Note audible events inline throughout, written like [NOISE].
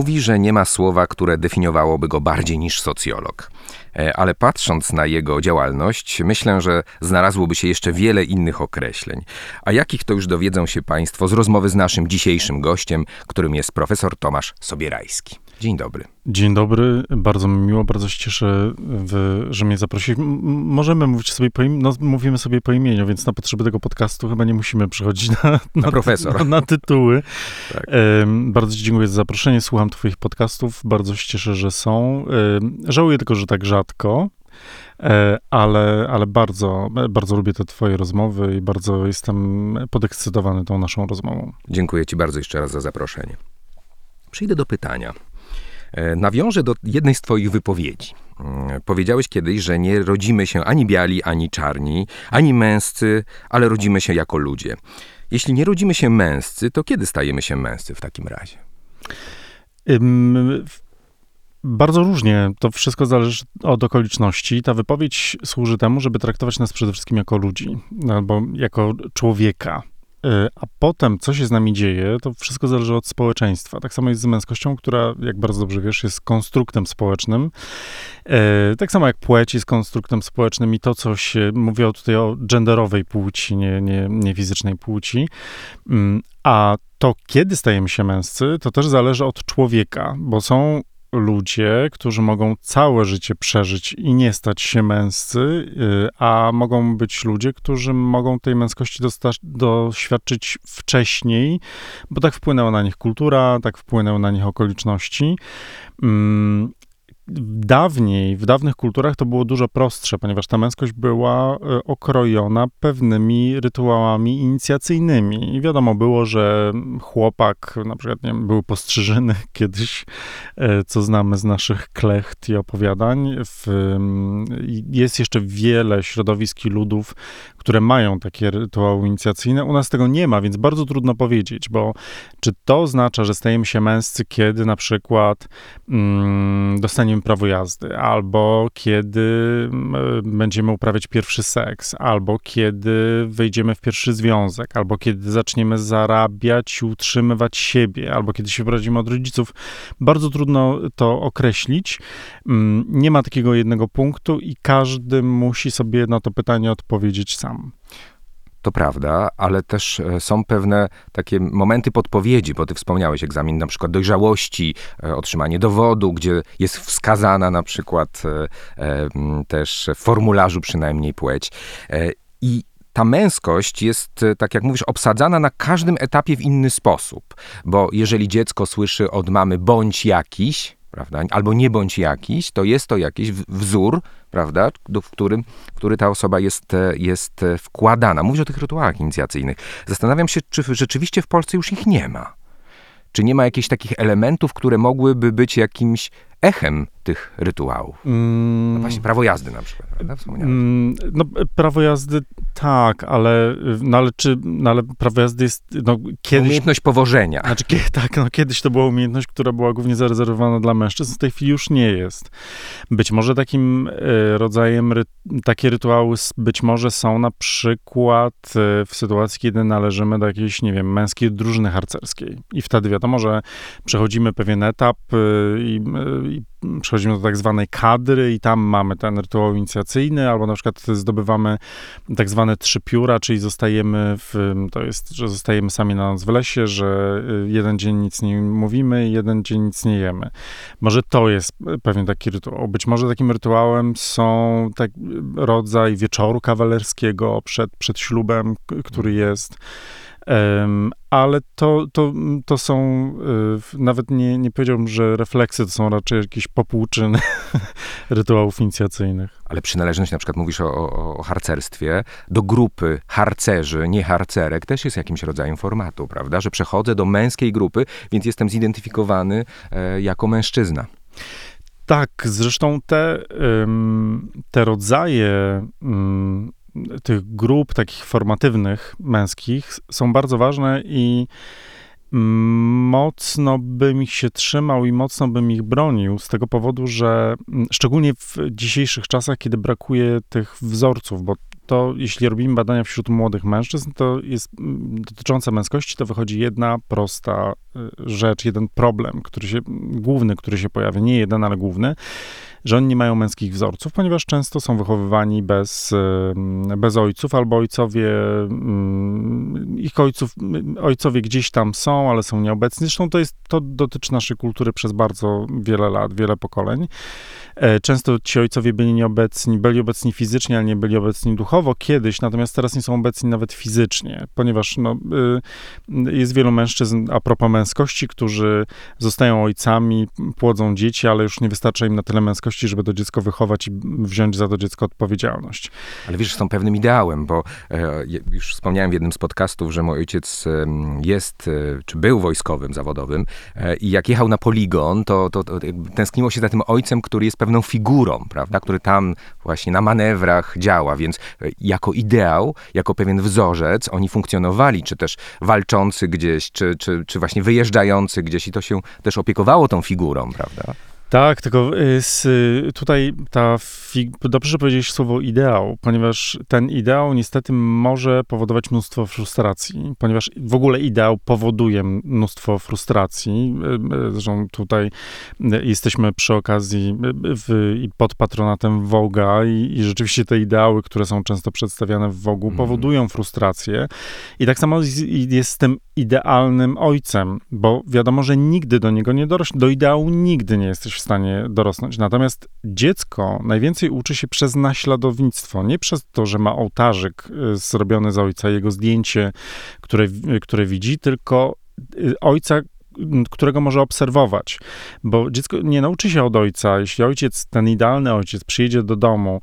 Mówi, że nie ma słowa, które definiowałoby go bardziej niż socjolog. E, ale patrząc na jego działalność, myślę, że znalazłoby się jeszcze wiele innych określeń. A jakich to już dowiedzą się Państwo z rozmowy z naszym dzisiejszym gościem, którym jest profesor Tomasz Sobierajski. Dzień dobry. Dzień dobry, bardzo mi miło, bardzo się cieszę, że mnie zaprosili. Możemy mówić sobie po imieniu, no, mówimy sobie po imieniu, więc na potrzeby tego podcastu chyba nie musimy przychodzić na, na, profesor. Na, na tytuły. Tak. bardzo Ci dziękuję za zaproszenie, słucham Twoich podcastów, bardzo się cieszę, że są. żałuję tylko, że tak rzadko, e, ale, ale bardzo, bardzo lubię te twoje rozmowy i bardzo jestem podekscytowany tą naszą rozmową. Dziękuję ci bardzo jeszcze raz za zaproszenie. Przyjdę do pytania. E, nawiążę do jednej z Twoich wypowiedzi. Mm, powiedziałeś kiedyś, że nie rodzimy się ani biali, ani czarni, ani męscy, ale rodzimy się jako ludzie. Jeśli nie rodzimy się męscy, to kiedy stajemy się męscy w takim razie? Bardzo różnie. To wszystko zależy od okoliczności. Ta wypowiedź służy temu, żeby traktować nas przede wszystkim jako ludzi albo jako człowieka. E, a potem, co się z nami dzieje, to wszystko zależy od społeczeństwa. Tak samo jest z męskością, która, jak bardzo dobrze wiesz, jest konstruktem społecznym. E, tak samo jak płeć jest konstruktem społecznym i to, co się mówiło tutaj o genderowej płci, nie, nie, nie fizycznej płci. Mm, a to, kiedy stajemy się męscy, to też zależy od człowieka, bo są ludzie, którzy mogą całe życie przeżyć i nie stać się męscy, y, a mogą być ludzie, którzy mogą tej męskości doświadczyć wcześniej, bo tak wpłynęła na nich kultura, tak wpłynęły na nich okoliczności. Mm, dawniej, w dawnych kulturach to było dużo prostsze, ponieważ ta męskość była e, okrojona pewnymi rytuałami inicjacyjnymi. I wiadomo było, że chłopak, na przykład, nie wiem, były postrzyżyny [LAUGHS] kiedyś, e, co znamy z naszych klecht i opowiadań. W, jest jeszcze wiele środowisk i ludów, które mają takie rytuały inicjacyjne. U nas tego nie ma, więc bardzo trudno powiedzieć, bo czy to oznacza, że stajemy się męscy, kiedy na przykład mm, dostaniemy prawo jazdy, albo kiedy mm, będziemy uprawiać pierwszy seks, albo kiedy wejdziemy w pierwszy związek, albo kiedy zaczniemy zarabiać i utrzymywać siebie, albo kiedy się wyprowadzimy od rodziców. Bardzo trudno to określić. Mm, nie ma takiego jednego punktu i każdy musi sobie na to pytanie odpowiedzieć sam sam. To prawda, ale też e, są pewne takie momenty podpowiedzi, bo ty wspomniałeś egzamin na przykład dojrzałości, e, otrzymanie dowodu, gdzie jest wskazana na przykład e, też w formularzu przynajmniej płeć. I ta męskość jest, tak jak mówisz, obsadzana na każdym etapie w inny sposób. Bo jeżeli dziecko słyszy od mamy bądź jakiś, prawda, albo nie bądź jakiś, to jest to jakiś wzór, prawda, w którym, w który ta osoba jest, jest wkładana. Mówisz o tych rytuałach inicjacyjnych. Zastanawiam się, czy rzeczywiście w Polsce już ich nie ma. Czy nie ma jakichś takich elementów, które mogłyby być jakimś echem tych rytuałów. Mm. No właśnie prawo jazdy na przykład, prawda? Mm, no, prawo jazdy tak, ale, no, ale czy, no, ale prawo jazdy jest, no, kiedyś... Umiejętność powożenia. Znaczy, [LAUGHS] tak, no, kiedyś to była umiejętność, która była głównie zarezerwowana dla mężczyzn, w tej chwili już nie jest. Być może takim e, rodzajem, ry, takie rytuały być może są na przykład e, w sytuacji, kiedy należymy do jakiejś, nie wiem, męskiej drużyny harcerskiej. I wtedy wiadomo, że przechodzimy pewien etap e, i, i przechodzimy do tak zwanej kadry i tam mamy ten rytuał inicjacyjny, albo na przykład zdobywamy tak zwane trzy pióra, czyli zostajemy w, to jest, że zostajemy sami na noc w lesie, że y, jeden dzień nic nie mówimy, jeden dzień nic nie jemy. Może to jest pewien taki rytuał. Być może takim rytuałem są tak rodzaj wieczoru kawalerskiego przed, przed ślubem, który jest ale to, to, to są, y, nawet nie, nie powiedziałbym, że refleksy to są raczej jakieś popłuczyny [LAUGHS] rytuałów inicjacyjnych. Ale przynależność, na przykład mówisz o, o, o harcerstwie, do grupy harcerzy, nie harcerek, też jest jakimś rodzajem formatu, prawda? Że przechodzę do męskiej grupy, więc jestem zidentyfikowany e, jako mężczyzna. Tak, zresztą te, te rodzaje tych grup takich formatywnych męskich są bardzo ważne i mocno bym ich się trzymał i mocno bym ich bronił z tego powodu, że szczególnie w dzisiejszych czasach, kiedy brakuje tych wzorców, bo to jeśli robimy badania wśród młodych mężczyzn, to jest mm, dotyczące męskości, to wychodzi jedna prosta y, rzecz, jeden problem, który się, główny, który się pojawia, nie jeden, ale główny, że oni nie mają męskich wzorców, ponieważ często są wychowywani bez, bez ojców, albo ojcowie, y, ich ojców, ojcowie gdzieś tam są, ale są nieobecni. Zresztą to jest, to dotyczy naszej kultury przez bardzo wiele lat, wiele pokoleń. E, często ci ojcowie byli nieobecni, byli obecni fizycznie, ale nie byli obecni duchowo kiedyś, natomiast teraz nie są obecni nawet fizycznie, ponieważ no, y, jest wielu mężczyzn, a propos męskości, którzy zostają ojcami, płodzą dzieci, ale już nie wystarcza im na tyle męskości, żeby to dziecko wychować i wziąć za to dziecko odpowiedzialność. Ale wiesz, są pewnym ideałem, bo e, już wspomniałem w jednym z podcastów, że mój ojciec jest, e, czy był wojskowym zawodowym e, i jak jechał na poligon, to, to, to tęskniło się za tym ojcem, który jest pewną figurą, prawda, który tam właśnie na manewrach działa, więc e, jako ideał, jako pewien wzorzec oni funkcjonowali, czy też walczący gdzieś, czy, czy, czy właśnie wyjeżdżający gdzieś i to się też opiekowało tą figurą, prawda? Tak, tylko y, z, tutaj ta, dobrze, że powiedziałeś słowo ideał, ponieważ ten ideał niestety może powodować mnóstwo frustracji, ponieważ w ogóle ideał powoduje mnóstwo frustracji. Y, y, zresztą tutaj jesteśmy przy okazji w, pod patronatem Woga i, i, rzeczywiście te ideały, które są często przedstawiane w Wogu, mm. powodują frustrację. I tak samo jest, z tym idealnym ojcem, bo wiadomo, że nigdy do niego nie dorośnie, do ideału nigdy nie jesteś w stanie dorosnąć. Natomiast dziecko najwięcej uczy się przez naśladownictwo, nie przez to, że ma ołtarzyk y, zrobiony z ojca, jego zdjęcie, które, które widzi, tylko y, ojca, którego może obserwować. Bo dziecko nie nauczy się od ojca. Jeśli ojciec, ten idealny ojciec, przyjedzie do domu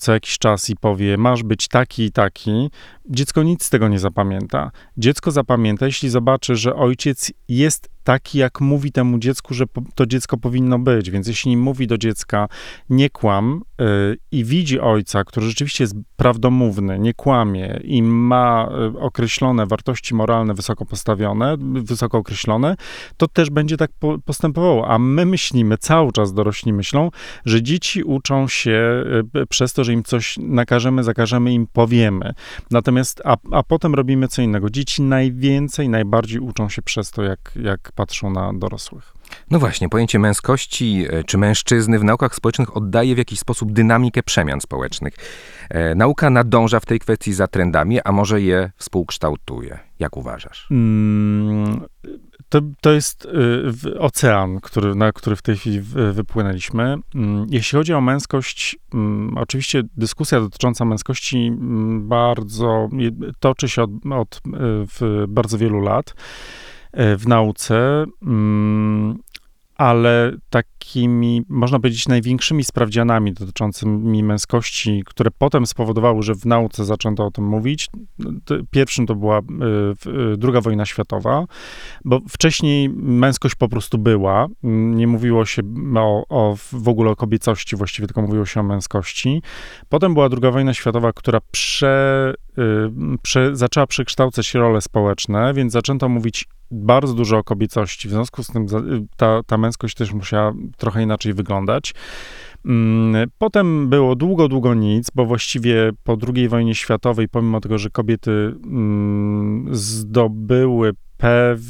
co jakiś czas i powie, masz być taki i taki, dziecko nic z tego nie zapamięta. Dziecko zapamięta, jeśli zobaczy, że ojciec jest taki, jak mówi temu dziecku, że to dziecko powinno być. Więc jeśli mówi do dziecka nie kłam yy, i widzi ojca, który rzeczywiście jest prawdomówny, nie kłamie i ma yy, określone wartości moralne wysoko postawione, wysoko określone, to też będzie tak po, postępowało. A my myślimy, cały czas dorośli myślą, że dzieci uczą się yy, przez to, że im coś nakażemy, zakażemy, im powiemy. Natomiast, a, a potem robimy co innego. Dzieci najwięcej, najbardziej uczą się przez to, jak, jak patrzą na dorosłych. No właśnie, pojęcie męskości e, czy mężczyzny w naukach społecznych oddaje w jakiś sposób dynamikę przemian społecznych. E, nauka nadąża w tej kwestii za trendami, a może je współkształtuje. Jak uważasz? Mm, to, to jest y, ocean, który, na który w tej chwili wypłynęliśmy. Mm, jeśli chodzi o męskość, mm, oczywiście dyskusja dotycząca męskości mm, bardzo toczy się od, od y, bardzo wielu lat. E, w nauce, mm, ale takimi, można powiedzieć, największymi sprawdzianami dotyczącymi męskości, które potem spowodowały, że w nauce zaczęto o tym mówić. Pierwszym to była e, e, druga wojna światowa, bo wcześniej męskość po prostu była. Nie mówiło się o, o w ogóle o kobiecości, właściwie tylko mówiło się o męskości. Potem była druga wojna światowa, która prze, prze, zaczęła przekształcać role społeczne, więc zaczęto mówić bardzo dużo kobiecości. W związku z tym ta, ta męskość też musiała trochę inaczej wyglądać. Mm, potem było długo, długo nic, bo właściwie po II wojnie światowej, pomimo tego, że kobiety mm, zdobyły pew,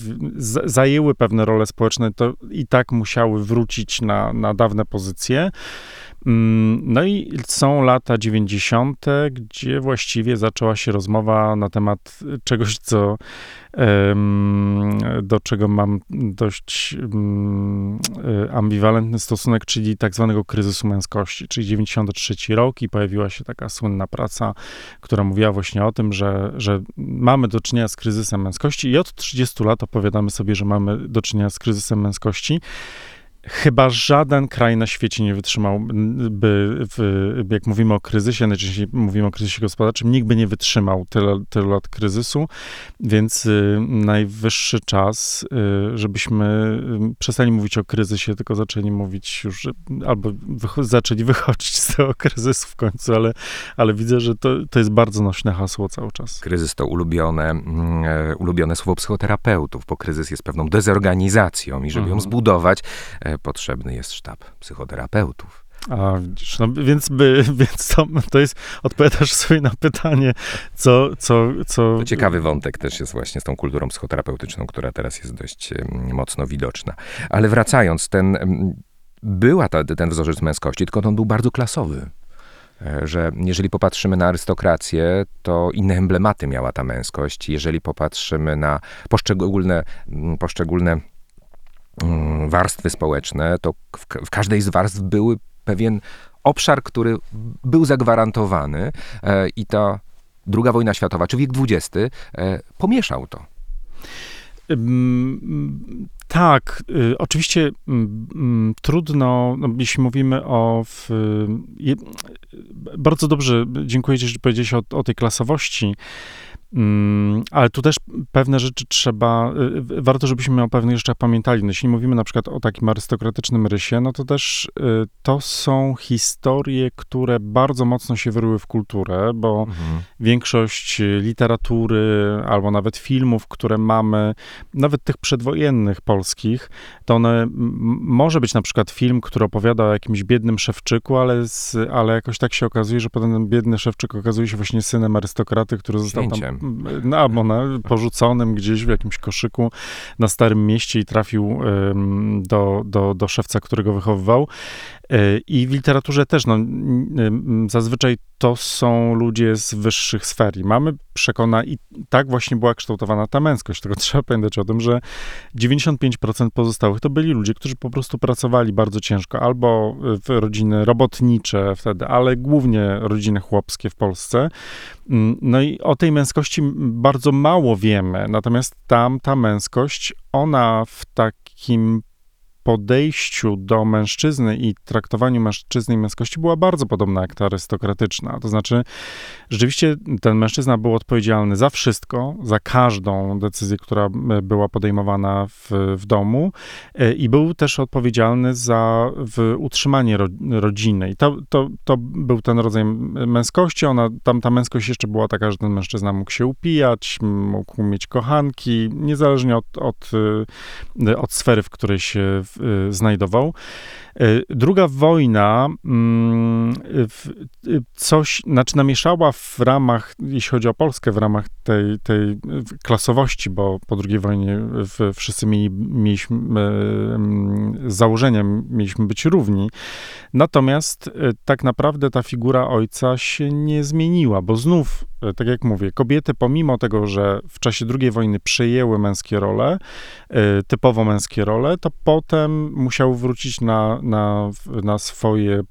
zajęły pewne role społeczne, to i tak musiały wrócić na, na dawne pozycje. Mm, no i są lata 90., gdzie właściwie zaczęła się rozmowa na temat czegoś, co do czego mam dość e, ambiwalentny stosunek, czyli tak zwanego kryzysu męskości, czyli 93 rok i pojawiła się taka słynna praca, która mówiła właśnie o tym, że, że mamy do czynienia z kryzysem męskości i od 30 lat opowiadamy sobie, że mamy do czynienia z kryzysem męskości. Chyba żaden kraj na świecie nie wytrzymałby, w, jak mówimy o kryzysie, najczęściej mówimy o kryzysie gospodarczym, nikt by nie wytrzymał tyle, tyle lat kryzysu, więc y, najwyższy czas, y, żebyśmy y, przestali mówić o kryzysie, tylko zaczęli mówić już, albo wych- zaczęli wychodzić z tego kryzysu w końcu, ale, ale widzę, że to, to jest bardzo nośne hasło cały czas. Kryzys to ulubione, mm, e, ulubione słowo psychoterapeutów, bo kryzys jest pewną dezorganizacją i żeby mhm. ją zbudować, e, potrzebny jest sztab psychoterapeutów. A, widzisz, no, więc, by, [LAUGHS] więc to, to jest, odpowiadasz sobie na pytanie, co, co, co... To ciekawy wątek też jest właśnie z tą kulturą psychoterapeutyczną, która teraz jest dość mocno widoczna. Ale wracając, ten, była ta, ten wzorzec męskości, tylko on był bardzo klasowy. E, Że jeżeli popatrzymy na arystokrację, to inne emblematy miała ta męskość. Jeżeli popatrzymy na poszczególne, poszczególne warstwy społeczne, to w, ka- w każdej z warstw był pewien obszar, który był zagwarantowany e, i ta druga wojna światowa, czy wiek XX, e, pomieszał to. Tak, y, oczywiście mm, mm, trudno, no, jeśli mówimy o. W, bardzo dobrze, dziękuję Ci, że powiedziałeś o, o tej klasowości, Mm, ale tu też pewne rzeczy trzeba, y, warto, żebyśmy o pewnych rzeczach pamiętali. No, jeśli mówimy na przykład o takim arystokratycznym rysie, no to też y, to są historie, które bardzo mocno się wyryły w kulturę, bo większość literatury albo nawet filmów, które mamy, nawet tych przedwojennych polskich, to one, może być na przykład film, który opowiada o jakimś biednym szewczyku, ale, z, ale jakoś tak się okazuje, że potem ten biedny szewczyk okazuje się właśnie synem arystokraty, który został tam, Księciem. Albo na, porzuconym gdzieś w jakimś koszyku na Starym Mieście i trafił do, do, do szewca, którego wychowywał. Y, I w literaturze też, no, zazwyczaj to są ludzie z wyższych sfer. I mamy przekona, i tak właśnie była kształtowana ta męskość. Tylko [LAUGHS] trzeba pamiętać o tym, że 95% pozostałych to byli ludzie, którzy po prostu pracowali bardzo ciężko, albo w rodziny robotnicze wtedy, ale głównie rodziny chłopskie w Polsce. Mm, No i o tej męskości bardzo mało wiemy, natomiast tam ta męskość, ona w takim podejściu do mężczyzny i traktowaniu mężczyzny i męskości była bardzo podobna jak ta arystokratyczna. To znaczy, rzeczywiście ten mężczyzna był odpowiedzialny za wszystko, za każdą decyzję, która e, była podejmowana w, w domu e, i był też odpowiedzialny za utrzymanie ro, rodziny. I to, to, to był ten rodzaj męskości. Ona, tam ta męskość jeszcze była taka, że ten mężczyzna mógł się upijać, mógł mieć kochanki, niezależnie od, od, e, od sfery, w której się znajdował. E, Druga wojna mm, y, coś, znaczy namieszała w ramach, jeśli chodzi o Polskę, w ramach tej, tej klasowości, bo po II wojnie w, wszyscy mieli, mieliśmy e, z założenia mieliśmy być równi. Natomiast e, tak naprawdę ta figura ojca się nie zmieniła, bo znów, e, tak jak mówię, kobiety pomimo tego, że w czasie II wojny przejęły męskie role, e, typowo męskie role, to potem musiały wrócić na, na, na swoje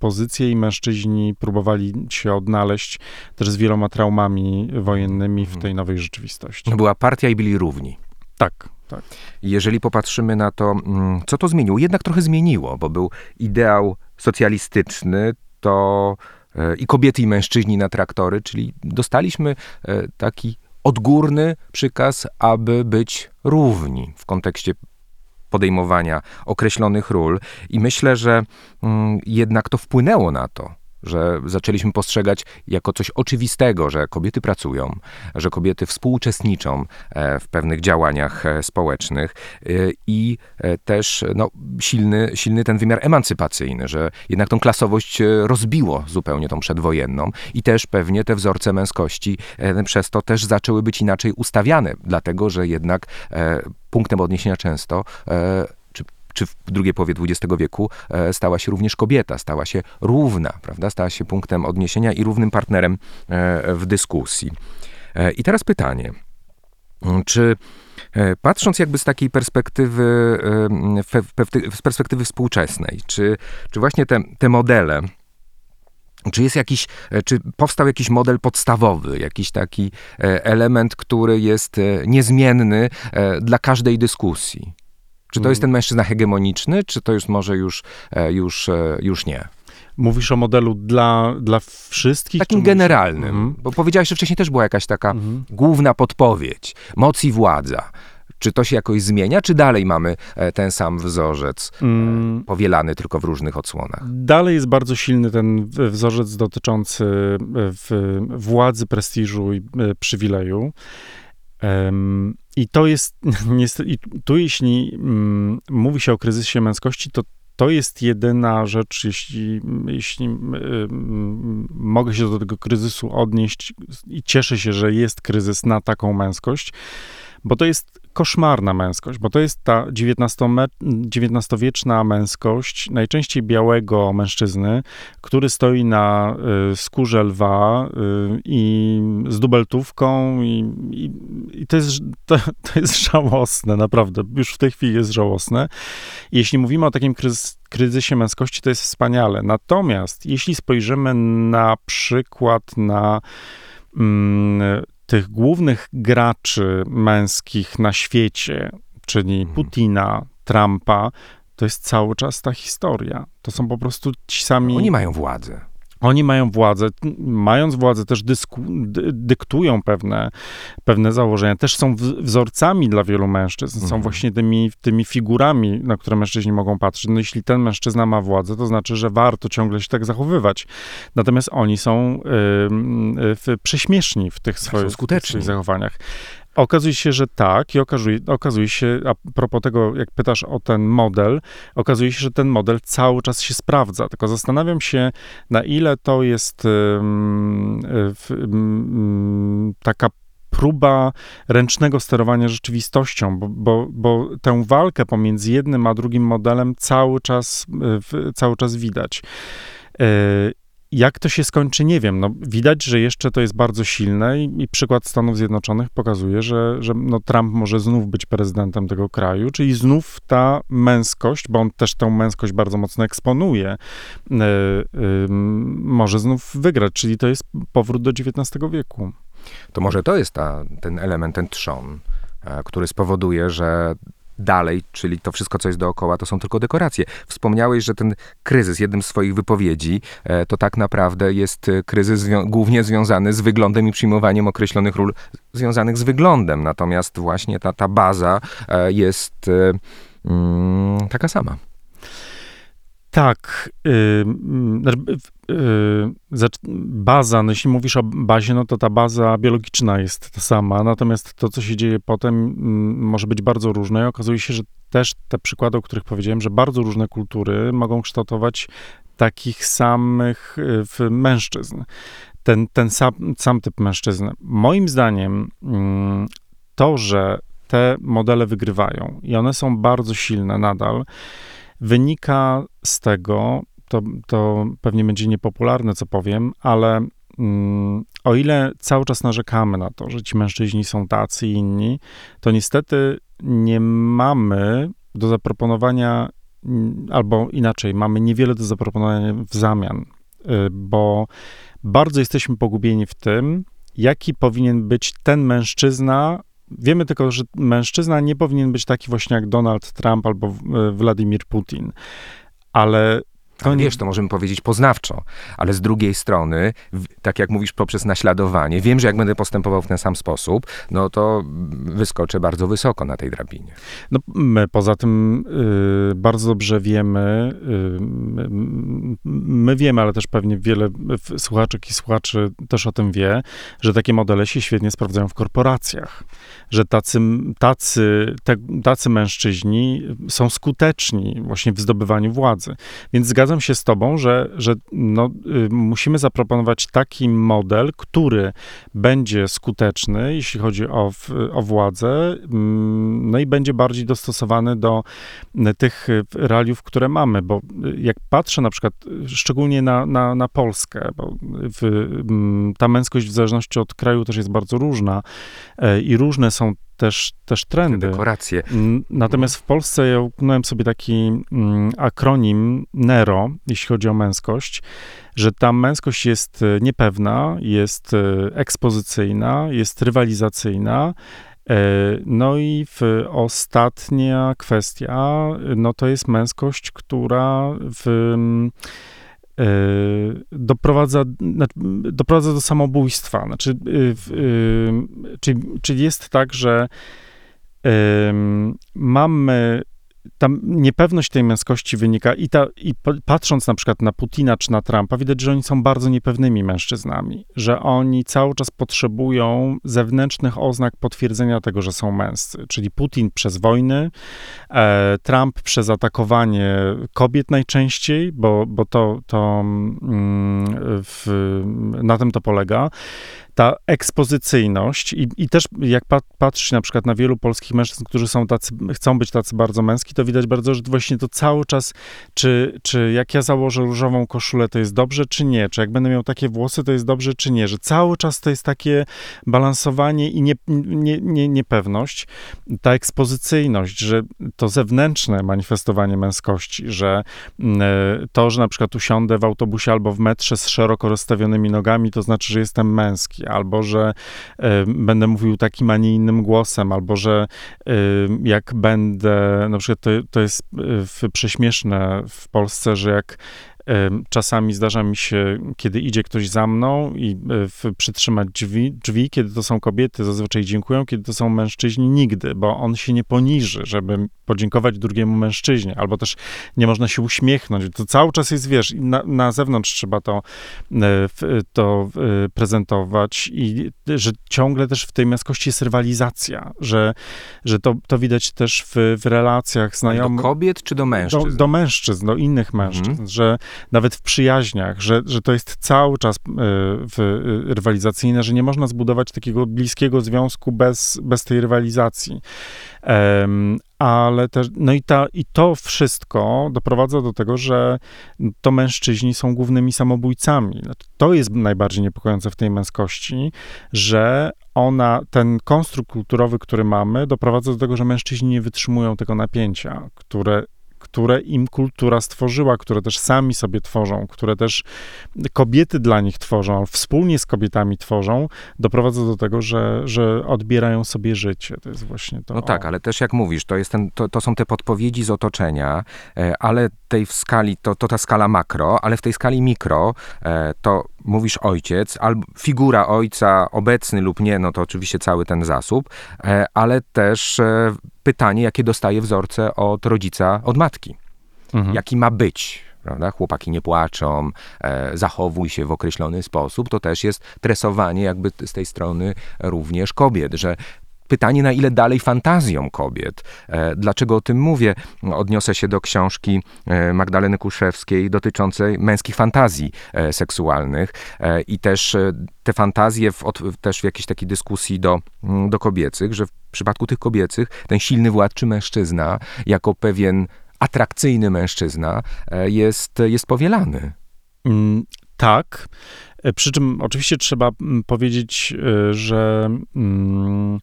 pozycje i mężczyźni próbowali się odnaleźć też z wieloma traumami wojennymi w tej nowej rzeczywistości. Była partia i byli równi. Tak, tak. Jeżeli popatrzymy na to, mm, co to zmieniło, jednak trochę zmieniło, bo był ideał socjalistyczny, to e, i kobiety, i mężczyźni na traktory, czyli dostaliśmy e, taki odgórny przykaz, aby być równi w kontekście podejmowania określonych ról. I myślę, że mm, jednak to wpłynęło na to, że zaczęliśmy postrzegać jako coś oczywistego, że kobiety pracują, że kobiety współuczestniczą e, w pewnych działaniach e, społecznych e, i też no, silny, silny ten wymiar emancypacyjny, że jednak tą klasowość rozbiło zupełnie tą przedwojenną i też pewnie te wzorce męskości przez to też zaczęły być inaczej ustawiane, dlatego że jednak punktem odniesienia często czy w drugiej połowie XX wieku e, stała się również kobieta, stała się równa, prawda? Stała się punktem odniesienia i równym partnerem e, w dyskusji. E, I teraz pytanie. Mm, Czy patrząc jakby z takiej perspektywy, z perspektywy współczesnej, czy, czy właśnie te, te modele, czy jest jakiś, czy powstał jakiś model podstawowy, jakiś taki element, który jest niezmienny dla każdej dyskusji? Czy to jest ten mężczyzna hegemoniczny, czy to już może już, e, już, e, już nie? Mówisz o modelu dla, dla wszystkich? Takim generalnym. Mhm. Bo powiedziałeś, że wcześniej też była jakaś taka Mhm. główna podpowiedź. Moc i władza. Czy to się jakoś zmienia, czy dalej mamy e, ten sam wzorzec, Mm, powielany tylko w różnych odsłonach? Dalej jest bardzo silny ten wzorzec dotyczący władzy, prestiżu i przywileju. I to jest [LAUGHS] niestety, tu jeśli mm, mówi się o kryzysie męskości, to to jest jedyna rzecz, jeśli, jeśli mogę się do tego kryzysu odnieść i cieszę się, że jest kryzys na taką męskość, bo to jest koszmarna męskość, bo to jest ta XIX-wieczna męskość, najczęściej białego mężczyzny, który stoi na y, skórze lwa y, i z dubeltówką i, i, i to, jest, to, to, jest żałosne, naprawdę, już w tej chwili jest żałosne. Jeśli mówimy o takim kryzys, kryzysie męskości, to jest wspaniale. Natomiast jeśli spojrzymy na przykład na mm, tych głównych graczy męskich na świecie, czyli mhm. Putina, Trumpa, to jest cały czas ta historia. To są po prostu ci sami. Oni mają władzę. Oni mają władzę, mając władzę też dysku, dyktują pewne, pewne założenia, też są wzorcami dla wielu mężczyzn, mhm. są właśnie tymi, tymi figurami, na które mężczyźni mogą patrzeć. No jeśli ten mężczyzna ma władzę, to znaczy, że warto ciągle się tak zachowywać. Natomiast oni są y, y, prześmieszni w tych swoich, w swoich zachowaniach. Okazuje się, że tak i okazuje, okazuje się, a propos tego, jak pytasz o ten model, okazuje się, że ten model cały czas się sprawdza. Tylko zastanawiam się, na ile to jest um, um, taka próba ręcznego sterowania rzeczywistością, bo, bo, bo, tę walkę pomiędzy jednym a drugim modelem cały czas, cały czas widać. E, jak to się skończy, nie wiem. No, widać, że jeszcze to jest bardzo silne i, i przykład Stanów Zjednoczonych pokazuje, że, że no, Trump może znów być prezydentem tego kraju, czyli znów ta męskość, bo on też tę męskość bardzo mocno eksponuje, yy, yy, może znów wygrać, czyli to jest powrót do XIX wieku. To może to jest ta, ten element, ten trzon, e, który spowoduje, że dalej, czyli to wszystko, co jest dookoła, to są tylko dekoracje. Wspomniałeś, że ten kryzys, jednym z swoich wypowiedzi, e, to tak naprawdę jest e, kryzys zwią głównie związany z wyglądem i przyjmowaniem określonych ról związanych z wyglądem. Natomiast właśnie ta, ta baza e, jest mm, taka sama. Tak. Yy, yy, baza, no jeśli mówisz o bazie, no to ta baza biologiczna jest ta sama, natomiast to, co się dzieje potem, może być bardzo różne i okazuje się, że też te przykłady, o których powiedziałem, że bardzo różne kultury mogą kształtować takich samych y, mężczyzn. Ten, ten sam, sam typ mężczyzny. Moim zdaniem mm, to, że te modele wygrywają i one są bardzo silne nadal, Wynika z tego, to, to pewnie będzie niepopularne, co powiem, ale mm, o ile cały czas narzekamy na to, że ci mężczyźni są tacy i inni, to niestety nie mamy do zaproponowania, mm, albo inaczej, mamy niewiele do zaproponowania w zamian, y, bo bardzo jesteśmy pogubieni w tym, jaki powinien być ten mężczyzna Wiemy tylko, że mężczyzna nie powinien być taki właśnie jak Donald Trump albo Władimir Putin. Ale ale wiesz, to możemy powiedzieć poznawczo, ale z drugiej strony, tak jak mówisz, poprzez naśladowanie, wiem, że jak będę postępował w ten sam sposób, no to wyskoczę bardzo wysoko na tej drabinie. No, my poza tym y, bardzo dobrze wiemy, y, my wiemy, ale też pewnie wiele słuchaczek i słuchaczy też o tym wie, że takie modele się świetnie sprawdzają w korporacjach, że tacy, tacy, te, tacy mężczyźni są skuteczni właśnie w zdobywaniu władzy. Więc zgadzam zgadzam się z tobą, że, że no, y, musimy zaproponować taki model, który będzie skuteczny, jeśli chodzi o, o władzę, mm, no i będzie bardziej dostosowany do y, tych y, realiów, które mamy, bo jak patrzę na przykład szczególnie na, na, na Polskę, bo w, mm, ta męskość w zależności od kraju też jest bardzo różna i różne są też, też trendy. Dekoracje. Natomiast w Polsce ja uknąłem sobie taki mm, akronim NERO, jeśli chodzi o męskość, że ta męskość jest e, niepewna, jest e, ekspozycyjna, jest rywalizacyjna, e, no i ostatnia kwestia, no to jest męskość, która w doprowadza, doprowadza do samobójstwa. Znaczy, czyli, czyli jest tak, że mamy ta niepewność tej męskości wynika i, ta, i patrząc na przykład na Putina czy na Trumpa, widać, że oni są bardzo niepewnymi mężczyznami, że oni cały czas potrzebują zewnętrznych oznak potwierdzenia tego, że są męscy. Czyli Putin przez wojny, e, Trump przez atakowanie kobiet najczęściej, bo, bo to, to mm, w, na tym to polega ta ekspozycyjność i, i też jak pat, patrzysz na przykład na wielu polskich mężczyzn, którzy są tacy, chcą być tacy bardzo męski, to widać bardzo, że właśnie to cały czas, czy, czy jak ja założę różową koszulę, to jest dobrze, czy nie, czy jak będę miał takie włosy, to jest dobrze, czy nie, że cały czas to jest takie balansowanie i nie, nie, nie, niepewność, ta ekspozycyjność, że to zewnętrzne manifestowanie męskości, że mm, e, to, że na przykład usiądę w autobusie albo w metrze z szeroko rozstawionymi nogami, to znaczy, że jestem męski, albo że y, będę mówił takim, a nie innym głosem, albo że y, jak będę, na przykład to, to jest y, prześmieszne w Polsce, że jak Czasami zdarza mi się, kiedy idzie ktoś za mną i e, przytrzymać drzwi, drzwi, kiedy to są kobiety, zazwyczaj dziękują, kiedy to są mężczyźni, nigdy, bo on się nie poniży, żeby podziękować drugiemu mężczyźnie, albo też nie można się uśmiechnąć. To cały czas jest, wiesz, na, na zewnątrz trzeba to, e, to e, prezentować i że ciągle też w tej męskości jest rywalizacja, że, że to, to widać też w, w relacjach znajomych. Do kobiet czy do mężczyzn? Do, do mężczyzn, do innych mężczyzn, mhm. że nawet w przyjaźniach, że, że to jest cały czas e, w, e, rywalizacyjne, że nie można zbudować takiego bliskiego związku bez, bez tej rywalizacji. Um, ale też, no i, ta, i to wszystko doprowadza do tego, że to mężczyźni są głównymi samobójcami. Znaczy, to jest najbardziej niepokojące w tej męskości, że ona, ten konstrukt kulturowy, który mamy, doprowadza do tego, że mężczyźni nie wytrzymują tego napięcia, które które im kultura stworzyła, które też sami sobie tworzą, które też kobiety dla nich tworzą, wspólnie z kobietami tworzą, doprowadza do tego, że, że odbierają sobie życie. To jest właśnie to. No tak, ale też jak mówisz, to, jest ten, to, to są te podpowiedzi z otoczenia, e, ale tej w skali, to, to ta skala makro, ale w tej skali mikro, e, to mówisz ojciec, albo figura ojca obecny lub nie, no to oczywiście cały ten zasób, e, ale też pytanie, jakie dostaje wzorce od rodzica, od matki. Mhm. Jaki ma być, prawda? Chłopaki nie płaczą, e, zachowuj się w określony sposób. To też jest tresowanie jakby z tej strony również kobiet, że pytanie, na ile dalej fantazją kobiet. E, dlaczego o tym mówię? Odniosę się do książki e, Magdaleny Kuszewskiej dotyczącej męskich fantazji e, seksualnych i też te fantazje w, też w jakiejś takiej dyskusji do, mm, do kobiecych, że w przypadku tych kobiecych ten silny władczy mężczyzna jako pewien atrakcyjny mężczyzna jest, jest powielany. Mm, tak. Przy czym oczywiście trzeba mm, powiedzieć, że. Mm,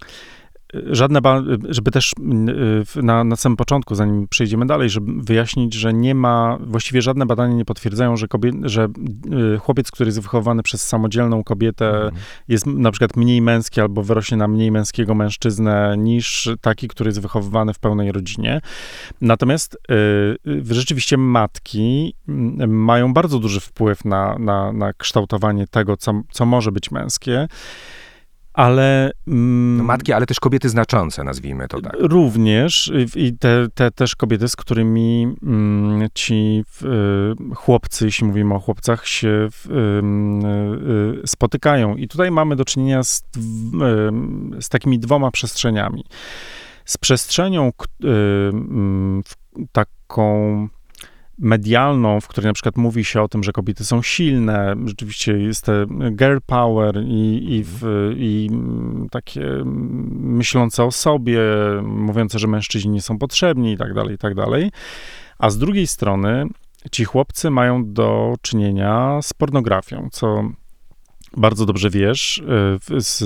żadne, żeby też y, na, na samym początku, zanim przejdziemy dalej, żeby wyjaśnić, że nie ma, właściwie żadne badania nie potwierdzają, że, kobie, że y, chłopiec, który jest wychowany przez samodzielną kobietę, mhm. jest na przykład mniej męski albo wyrośnie na mniej męskiego mężczyznę niż taki, który jest wychowywany w pełnej rodzinie. Natomiast y, rzeczywiście matki mają bardzo duży wpływ na, na, na kształtowanie tego, co, co może być męskie. Ale. Mm, no matki, ale też kobiety znaczące, nazwijmy to tak. Również i te, te też kobiety, z którymi mm, ci y, chłopcy, jeśli mówimy o chłopcach, się y, y, spotykają. I tutaj mamy do czynienia z, z takimi dwoma przestrzeniami. Z przestrzenią mm, taką medialną, w której na przykład mówi się o tym, że kobiety są silne, rzeczywiście jest te girl power i, i, w, i takie myślące o sobie, mówiące, że mężczyźni nie są potrzebni i tak dalej, i tak dalej. A z drugiej strony ci chłopcy mają do czynienia z pornografią, co bardzo dobrze wiesz, e, z,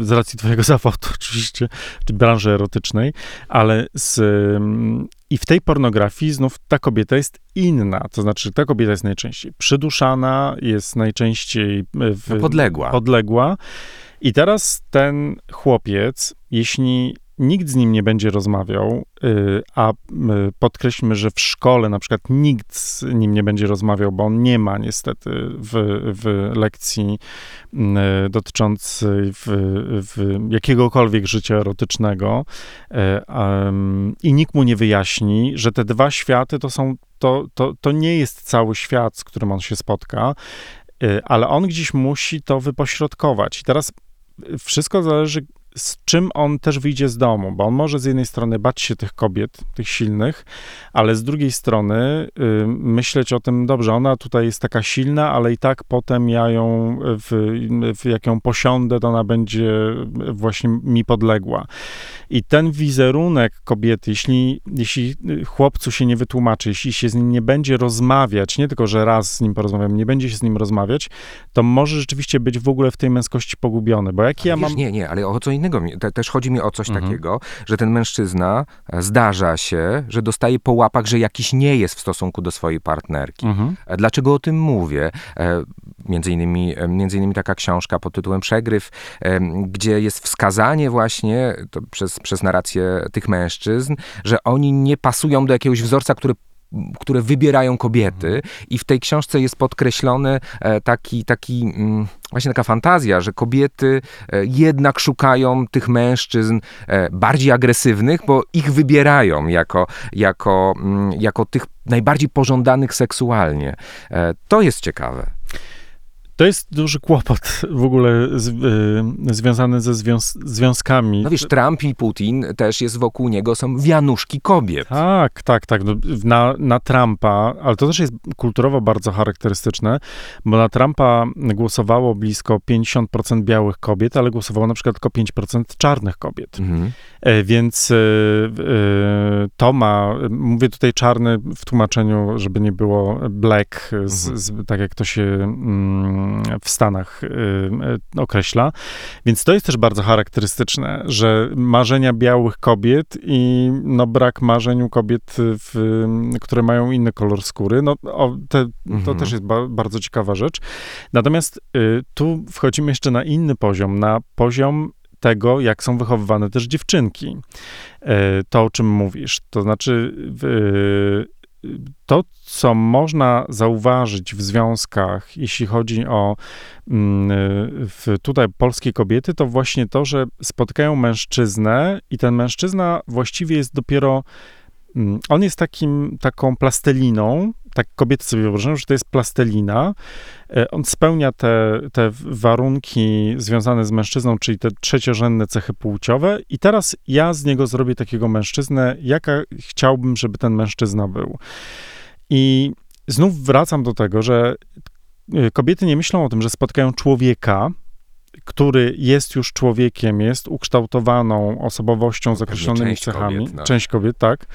z, racji twojego [LAUGHS] zawodu oczywiście, czy branży erotycznej, ale z, mm, i w tej pornografii znów ta kobieta jest inna, to znaczy ta kobieta jest najczęściej przyduszana, jest najczęściej e, w, no podległa. podległa. I teraz ten chłopiec, jeśli nikt z nim nie będzie rozmawiał, y, a y, podkreślmy, że w szkole na przykład nikt z nim nie będzie rozmawiał, bo on nie ma niestety w, w lekcji y, dotyczącej w, w jakiegokolwiek życia erotycznego i nikt mu nie wyjaśni, że te dwa światy to są, to, to, to nie jest cały świat, z którym on się spotka, ale on gdzieś musi to wypośrodkować. I teraz wszystko zależy, z czym on też wyjdzie z domu, bo on może z jednej strony bać się tych kobiet, tych silnych, ale z drugiej strony y, myśleć o tym, dobrze, ona tutaj jest taka silna, ale i tak potem ja ją, w, w, jak ją posiądę, to ona będzie właśnie mi podległa. I ten wizerunek kobiety, jeśli, jeśli chłopcu się nie wytłumaczy, jeśli się z nim nie będzie rozmawiać, nie tylko, że raz z nim porozmawiam, nie będzie się z nim rozmawiać, to może rzeczywiście być w ogóle w tej męskości pogubiony, bo jak ja mam... Nie, nie, ale o co innego, te, też chodzi mi o coś Mhm. takiego, że ten mężczyzna e, zdarza się, że dostaje po łapach, że jakiś nie jest w stosunku do swojej partnerki. Mhm. E, Dlaczego o tym mówię? E, Między innymi, między innymi taka książka pod tytułem Przegryw, gdzie jest wskazanie właśnie przez, przez narrację tych mężczyzn, że oni nie pasują do jakiegoś wzorca, który które wybierają kobiety i w tej książce jest podkreślony e, taki, taki mm, właśnie taka fantazja, że kobiety e, jednak szukają tych mężczyzn e, bardziej agresywnych, bo ich wybierają jako, jako, mm, jako tych najbardziej pożądanych seksualnie. To jest ciekawe. To jest duży kłopot w ogóle z, y, związany ze związ związkami. No wiesz, Trump i Putin też jest wokół niego, są wianuszki kobiet. Tak, tak, tak. No, na, na Trumpa, ale to też jest kulturowo bardzo charakterystyczne, bo na Trumpa głosowało blisko 50% białych kobiet, ale głosowało na przykład tylko 5% czarnych kobiet. Mhm. E, Więc y, y, to ma, mówię tutaj czarny w tłumaczeniu, żeby nie było black, z, Mhm. z, tak jak to się mm, w Stanach y, y, określa. Więc to jest też bardzo charakterystyczne, że marzenia białych kobiet i no, brak marzeń u kobiet, w, które mają inny kolor skóry, no, o, te, to Mhm. też jest ba, bardzo ciekawa rzecz. Natomiast y, tu wchodzimy jeszcze na inny poziom, na poziom tego, jak są wychowywane też dziewczynki. E, To, o czym mówisz. To znaczy, to, co można zauważyć w związkach, jeśli chodzi o mm, tutaj polskie kobiety, to właśnie to, że spotykają mężczyznę i ten mężczyzna właściwie jest dopiero on jest takim, taką plastelliną, tak kobiety sobie wyobrażają, że to jest plastelina. E, On spełnia te, te warunki związane z mężczyzną, czyli te trzeciorzędne cechy płciowe i teraz ja z niego zrobię takiego mężczyznę, jaka chciałbym, żeby ten mężczyzna był. I znów wracam do tego, że e, kobiety nie myślą o tym, że spotkają człowieka, który jest już człowiekiem, jest ukształtowaną osobowością z Pewnie określonymi część cechami. kobiet, no. Część kobiet, tak.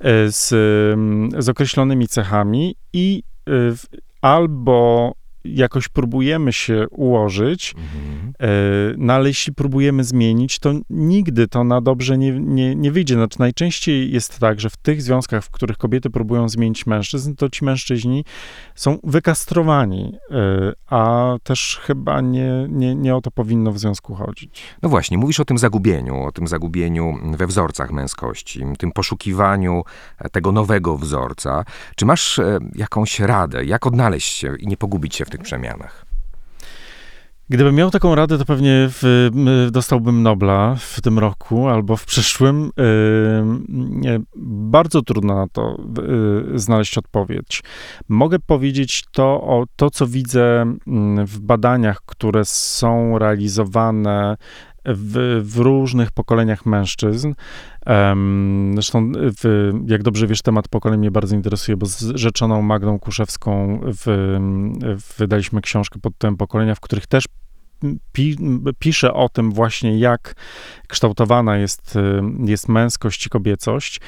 e, Z, mm, z określonymi cechami i e, albo jakoś próbujemy się ułożyć, Mhm. e, no ale jeśli próbujemy zmienić, to nigdy to na dobrze nie, nie, nie wyjdzie. Znaczy najczęściej jest tak, że w tych związkach, w których kobiety próbują zmienić mężczyzn, to ci mężczyźni są wykastrowani, e, a też chyba nie, nie, nie o to powinno w związku chodzić. No właśnie, mówisz o tym zagubieniu, o tym zagubieniu we wzorcach męskości, tym poszukiwaniu e, tego nowego wzorca. Czy masz jakąś radę, jak odnaleźć się i nie pogubić się w tych przemianach? Gdybym miał taką radę, to pewnie w, dostałbym Nobla w tym roku albo w przyszłym. Yy, bardzo trudno na to yy, znaleźć odpowiedź. Mogę powiedzieć to o to, co widzę mm, w badaniach, które są realizowane w, w różnych pokoleniach mężczyzn. Em, Zresztą, w, jak dobrze wiesz, temat pokoleń mnie bardzo interesuje, bo z rzeczoną Magdą Kuszewską w, wydaliśmy książkę pod tytułem Pokolenia, w których też pi, pisze o tym właśnie, jak kształtowana jest, jest męskość i kobiecość.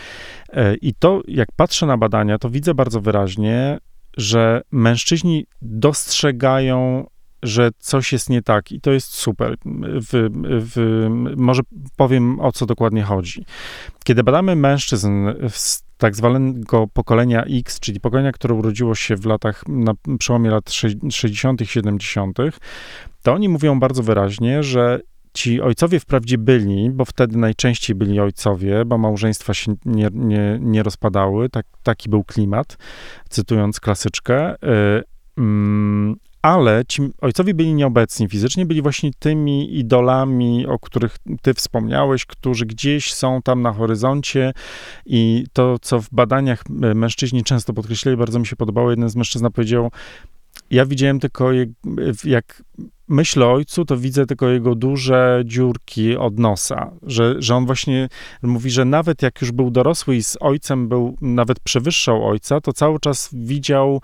E, I to, jak patrzę na badania, to widzę bardzo wyraźnie, że mężczyźni dostrzegają że coś jest nie tak i to jest super. W, w, może powiem, o co dokładnie chodzi. Kiedy badamy mężczyzn z tak zwanego pokolenia X, czyli pokolenia, które urodziło się w latach, na przełomie lat 60., 70., to oni mówią bardzo wyraźnie, że ci ojcowie wprawdzie byli, bo wtedy najczęściej byli ojcowie, bo małżeństwa się nie, nie, nie rozpadały, tak, taki był klimat, cytując klasyczkę. Y, mm, ale ci ojcowie byli nieobecni fizycznie, byli właśnie tymi idolami, o których ty wspomniałeś, którzy gdzieś są tam na horyzoncie. I to, co w badaniach y, mężczyźni często podkreślali, bardzo mi się podobało, jeden z mężczyzn powiedział, ja widziałem tylko, jak, jak myślę o ojcu, to widzę tylko jego duże dziurki od nosa, że, że on właśnie mówi, że nawet jak już był dorosły i z ojcem był, nawet przewyższał ojca, to cały czas widział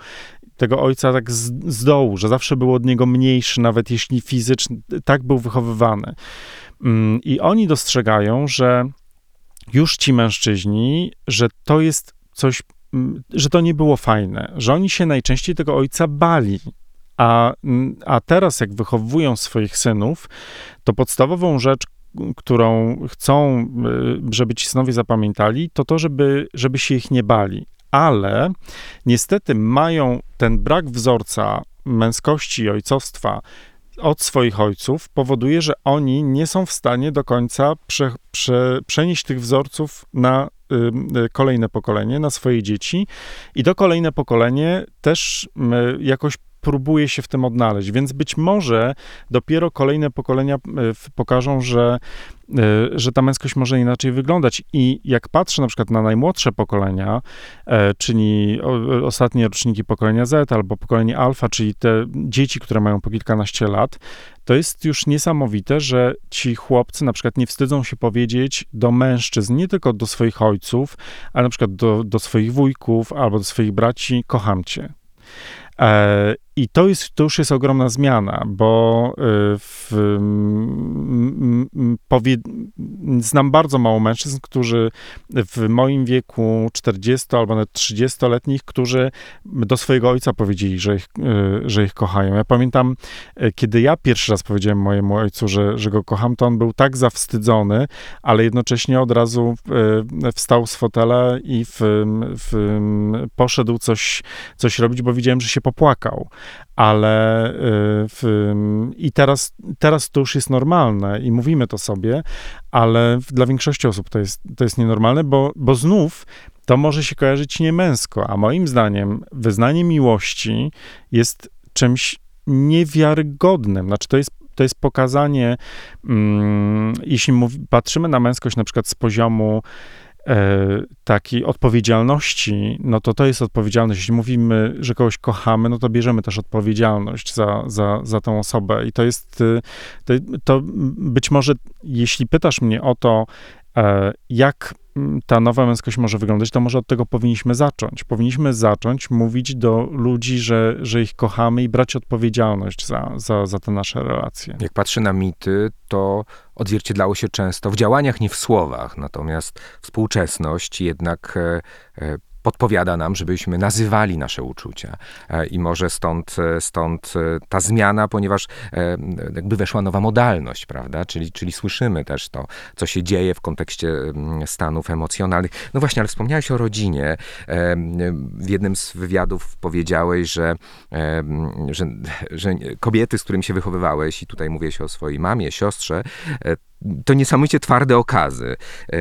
tego ojca tak z, z dołu, że zawsze był od niego mniejszy, nawet jeśli fizycznie, tak był wychowywany. Mm, I oni dostrzegają, że już ci mężczyźni, że to jest coś, mm, że to nie było fajne, że oni się najczęściej tego ojca bali. A, mm, a teraz, jak wychowują swoich synów, to podstawową rzecz, którą chcą, y, żeby ci synowie zapamiętali, to to, żeby, żeby się ich nie bali ale niestety mają ten brak wzorca męskości i ojcostwa od swoich ojców, powoduje, że oni nie są w stanie do końca prze, prze, przenieść tych wzorców na y, kolejne pokolenie, na swoje dzieci. I to kolejne pokolenie też y, jakoś próbuje się w tym odnaleźć. Więc być może dopiero kolejne pokolenia pokażą, że E, że ta męskość może inaczej wyglądać. I jak patrzę na przykład na najmłodsze pokolenia, e, czyli ostatnie roczniki pokolenia Z albo pokolenie Alfa, czyli te dzieci, które mają po kilkanaście lat, to jest już niesamowite, że ci chłopcy na przykład nie wstydzą się powiedzieć do mężczyzn, nie tylko do swoich ojców, ale na przykład do, do swoich wujków albo do swoich braci, kocham cię. I to, jest, to już jest ogromna zmiana, bo e, w, powie, znam bardzo mało mężczyzn, którzy w moim wieku 40 albo nawet 30-letnich, którzy do swojego ojca powiedzieli, że ich, e, że ich kochają. Ja pamiętam, kiedy ja pierwszy raz powiedziałem mojemu ojcu, że, że go kocham, to on był tak zawstydzony, ale jednocześnie od razu wstał z fotela i w, w, poszedł coś, coś robić, bo widziałem, że się popłakał, ale y, w, i teraz, teraz to już jest normalne i mówimy to sobie, ale dla większości osób to jest, to jest nienormalne, bo, bo znów to może się kojarzyć niemęsko, a moim zdaniem wyznanie miłości jest czymś niewiarygodnym. Znaczy, to jest to jest pokazanie, mm, jeśli mów, patrzymy na męskość na przykład z poziomu takiej odpowiedzialności, no to to jest odpowiedzialność. Jeśli mówimy, że kogoś kochamy, no to bierzemy też odpowiedzialność za, za, za tę osobę. I to jest, y, to, to być może, jeśli pytasz mnie o to, e, jak ta nowa męskość może wyglądać, to może od tego powinniśmy zacząć. Powinniśmy zacząć mówić do ludzi, że, że ich kochamy i brać odpowiedzialność za, za, za te nasze relacje. Jak patrzę na mity, to odzwierciedlało się często w działaniach, nie w słowach. Natomiast współczesność jednak e, e, podpowiada nam, żebyśmy nazywali nasze uczucia. E, I może stąd, e, stąd e, ta zmiana, ponieważ jakby weszła nowa modalność, prawda? Czyli, czyli słyszymy też to, co się dzieje w kontekście stanów emocjonalnych. No właśnie, ale wspomniałeś o rodzinie. W jednym z wywiadów powiedziałeś, że, że, że kobiety, z którymi się wychowywałeś, i tutaj mówię się o swojej mamie, siostrze, to niesamowicie twarde okazy. E,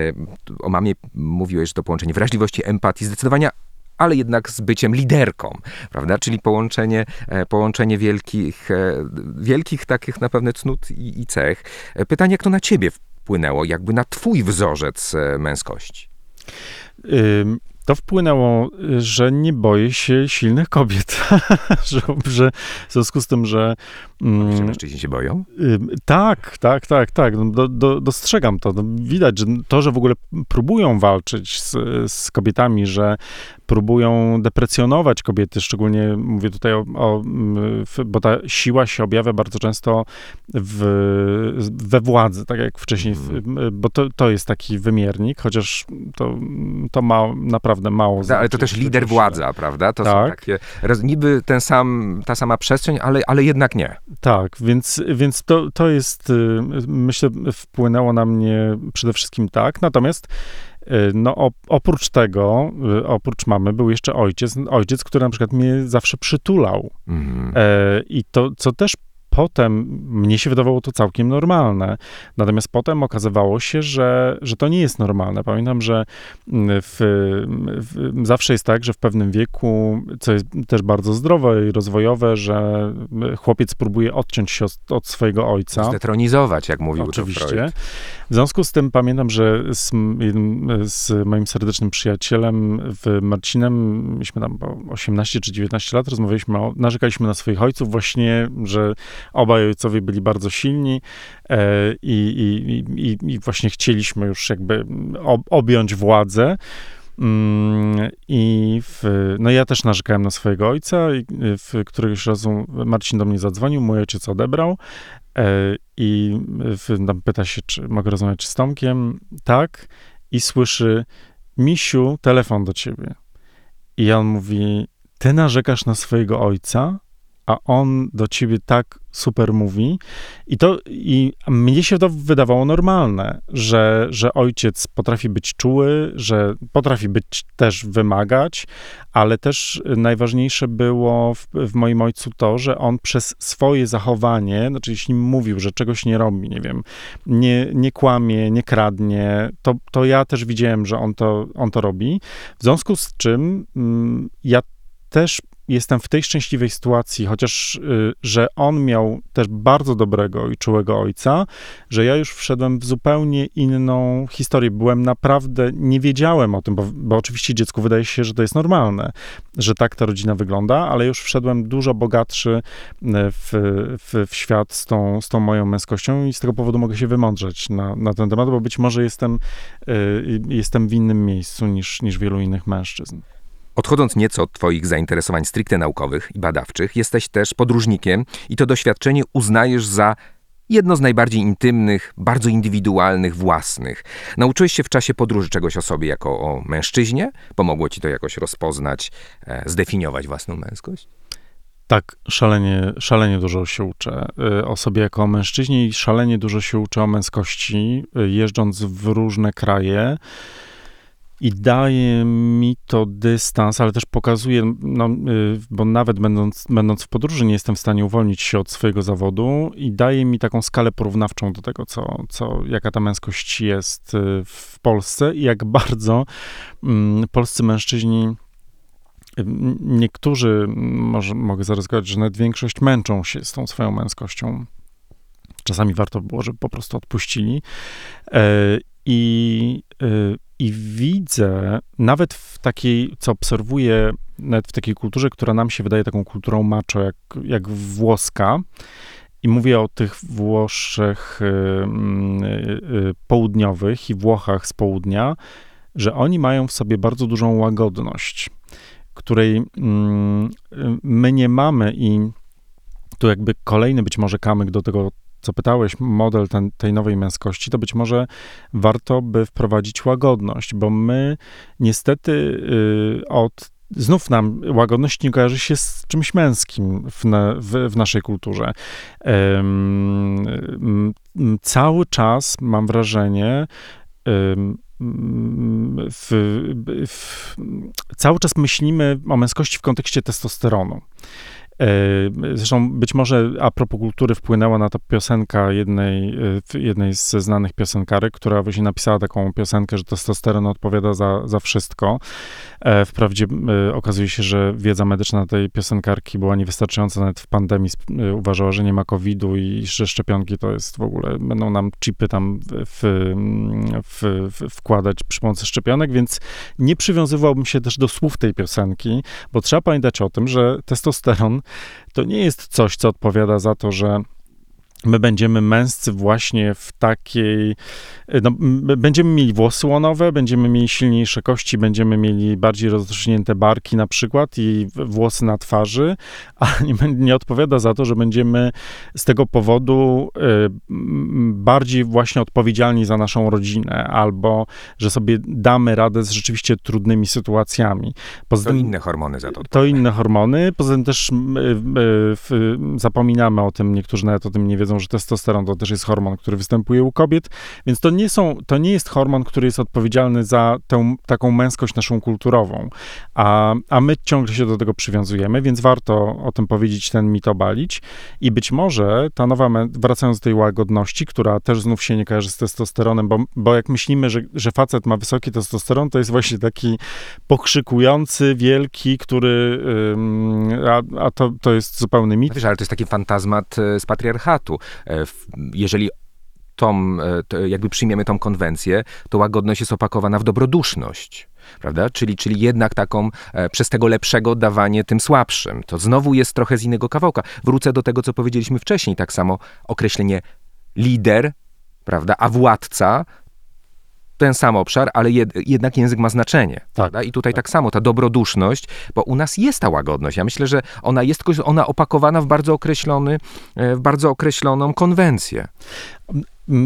o mamie mówiłeś, że to połączenie wrażliwości, empatii, zdecydowania ale jednak z byciem liderką, prawda? Czyli połączenie, e, połączenie wielkich, e, wielkich takich na pewno cnót i, i cech. Pytanie, jak to na ciebie wpłynęło, jakby na twój wzorzec męskości? To wpłynęło, że nie boję się silnych kobiet. [LAUGHS] że, że w związku z tym, że. Mm, mężczyźni się boją? Tak, tak, tak, tak. No, do, do, dostrzegam to. No, widać, że to, że w ogóle próbują walczyć z, z kobietami, że próbują deprecjonować kobiety, szczególnie mówię tutaj o, o bo ta siła się objawia bardzo często w, we władzy, tak jak wcześniej, mm. bo to, to jest taki wymiernik, chociaż to, to ma naprawdę mało. ale to też lider władza, prawda? To tak. są takie, niby ten sam, ta sama przestrzeń, ale, ale jednak nie. Tak, więc, więc to, to jest, y, myślę, wpłynęło na mnie przede wszystkim tak, natomiast Y, no, oprócz tego, y, oprócz mamy, był jeszcze ojciec, ojciec, który na przykład mnie zawsze przytulał. Mhm. E, I to, co też potem mnie się wydawało to całkiem normalne. Natomiast potem okazywało się, że, że to nie jest normalne. Pamiętam, że w, w, zawsze jest tak, że w pewnym wieku, co jest też bardzo zdrowe i rozwojowe, że chłopiec próbuje odciąć się od, od swojego ojca. Zdetronizować, jak mówił Oczywiście. W związku z tym pamiętam, że z, z moim serdecznym przyjacielem w Marcinem, mieliśmy tam 18 czy 19 lat, rozmawialiśmy, o, narzekaliśmy na swoich ojców właśnie, że obaj ojcowie byli bardzo silni e, i, i, i, i, właśnie chcieliśmy już jakby ob, objąć władzę. Mm, I w, no ja też narzekałem na swojego ojca i w któregoś razu Marcin do mnie zadzwonił, mój ojciec odebrał e, i w, tam pyta się, czy mogę rozmawiać z Tomkiem. Tak. I słyszy, misiu, telefon do ciebie. I on mówi, ty narzekasz na swojego ojca? A on do ciebie tak super mówi. I to i mnie się to wydawało normalne, że, że ojciec potrafi być czuły, że potrafi być też wymagać, ale też najważniejsze było w, w moim ojcu to, że on przez swoje zachowanie, znaczy jeśli mówił, że czegoś nie robi, nie wiem, nie, nie kłamie, nie kradnie, to, to ja też widziałem, że on to, on to robi. W związku z czym mm, ja też jestem w tej szczęśliwej sytuacji, chociaż, y, że on miał też bardzo dobrego i czułego ojca, że ja już wszedłem w zupełnie inną historię. Byłem naprawdę, nie wiedziałem o tym, bo, bo oczywiście dziecku wydaje się, że to jest normalne, że tak ta rodzina wygląda, ale już wszedłem dużo bogatszy y, w, w, w świat z tą, z tą moją męskością i z tego powodu mogę się wymądrzeć na, na ten temat, bo być może jestem, y, jestem w innym miejscu niż, niż wielu innych mężczyzn. Odchodząc nieco od Twoich zainteresowań stricte naukowych i badawczych, jesteś też podróżnikiem i to doświadczenie uznajesz za jedno z najbardziej intymnych, bardzo indywidualnych, własnych. Nauczyłeś się w czasie podróży czegoś o sobie jako o mężczyźnie? Pomogło ci to jakoś rozpoznać, e, zdefiniować własną męskość? Tak, szalenie, szalenie dużo się uczę e, o sobie jako o mężczyźnie i szalenie dużo się uczę o męskości, e, jeżdżąc w różne kraje i daje mi to dystans, ale też pokazuje, no, y, bo nawet będąc, będąc w podróży nie jestem w stanie uwolnić się od swojego zawodu i daje mi taką skalę porównawczą do tego, co, co, jaka ta męskość jest y, w Polsce i jak bardzo mm, polscy mężczyźni y, Niektórzy, może mogę zaryzykować, że nawet większość męczą się z tą swoją męskością. Czasami warto było, żeby po prostu odpuścili. E, I i widzę, nawet w takiej, co obserwuję, nawet w takiej kulturze, która nam się wydaje taką kulturą macho, jak, jak włoska, i mówię o tych Włoszech y, y, y, południowych i Włochach z południa, że oni mają w sobie bardzo dużą łagodność, której mm, my nie mamy i tu jakby kolejny być może kamyk do tego co pytałeś, model ten, tej nowej męskości, to być może warto by wprowadzić łagodność, bo my niestety y, od znów nam łagodność nie kojarzy się z czymś męskim w, na, w, w naszej kulturze. Um, cały czas mam wrażenie, um, w, w, cały czas myślimy o męskości w kontekście testosteronu. E, zresztą być może a propos kultury wpłynęła na to piosenka jednej, e, jednej z znanych piosenkarek, która właśnie napisała taką piosenkę, że testosteron odpowiada za, za wszystko. E, wprawdzie okazuje się, że wiedza medyczna tej piosenkarki była niewystarczająca nawet w pandemii. Uważała, że nie ma COVID-u i że szczepionki to jest w ogóle, będą nam chipy tam w, w, w, wkładać przy pomocy szczepionek, więc nie przywiązywałbym się też do słów tej piosenki, bo trzeba pamiętać o tym, że testosteron to nie jest coś, co odpowiada za to, że my będziemy męscy właśnie w takiej, no, będziemy mieli włosy łonowe, będziemy mieli silniejsze kości, będziemy mieli bardziej rozrośnięte barki na przykład i włosy na twarzy, ale [LAUGHS] nie, nie odpowiada za to, że będziemy z tego powodu y, bardziej właśnie odpowiedzialni za naszą rodzinę, albo że sobie damy radę z rzeczywiście trudnymi sytuacjami. Poza to inne hormony za to. To inne hormony, poza tym też y, y, zapominamy o tym, niektórzy nawet o tym nie wiedzą, wiedzą, że testosteron to też jest hormon, który występuje u kobiet, więc to nie, są, to nie jest hormon, który jest odpowiedzialny za tę taką męskość naszą kulturową, a, a my ciągle się do tego przywiązujemy, więc warto o tym powiedzieć, ten mit obalić i być może ta nowa, wracając do tej łagodności, która też znów się nie kojarzy z testosteronem, bo, bo jak myślimy, że, że facet ma wysoki testosteron, to jest właśnie taki pokrzykujący, wielki, który, a, a to, to jest zupełny mit. Wiesz, ale to jest taki fantazmat e, z patriarchatu. E, jeżeli tą, e, jakby przyjmiemy tą konwencję, to łagodność jest opakowana w dobroduszność. Prawda? Czyli, czyli jednak taką e, przez tego lepszego dawanie tym słabszym. To znowu jest trochę z innego kawałka. Wrócę do tego, co powiedzieliśmy wcześniej. Tak samo określenie lider, prawda, a władca ten sam obszar, ale jed, jednak język ma znaczenie. Tak. I tutaj tak. tak. samo ta dobroduszność, bo u nas jest ta łagodność. Ja myślę, że ona jest tylko ona opakowana w bardzo określony, e, w bardzo określoną konwencję.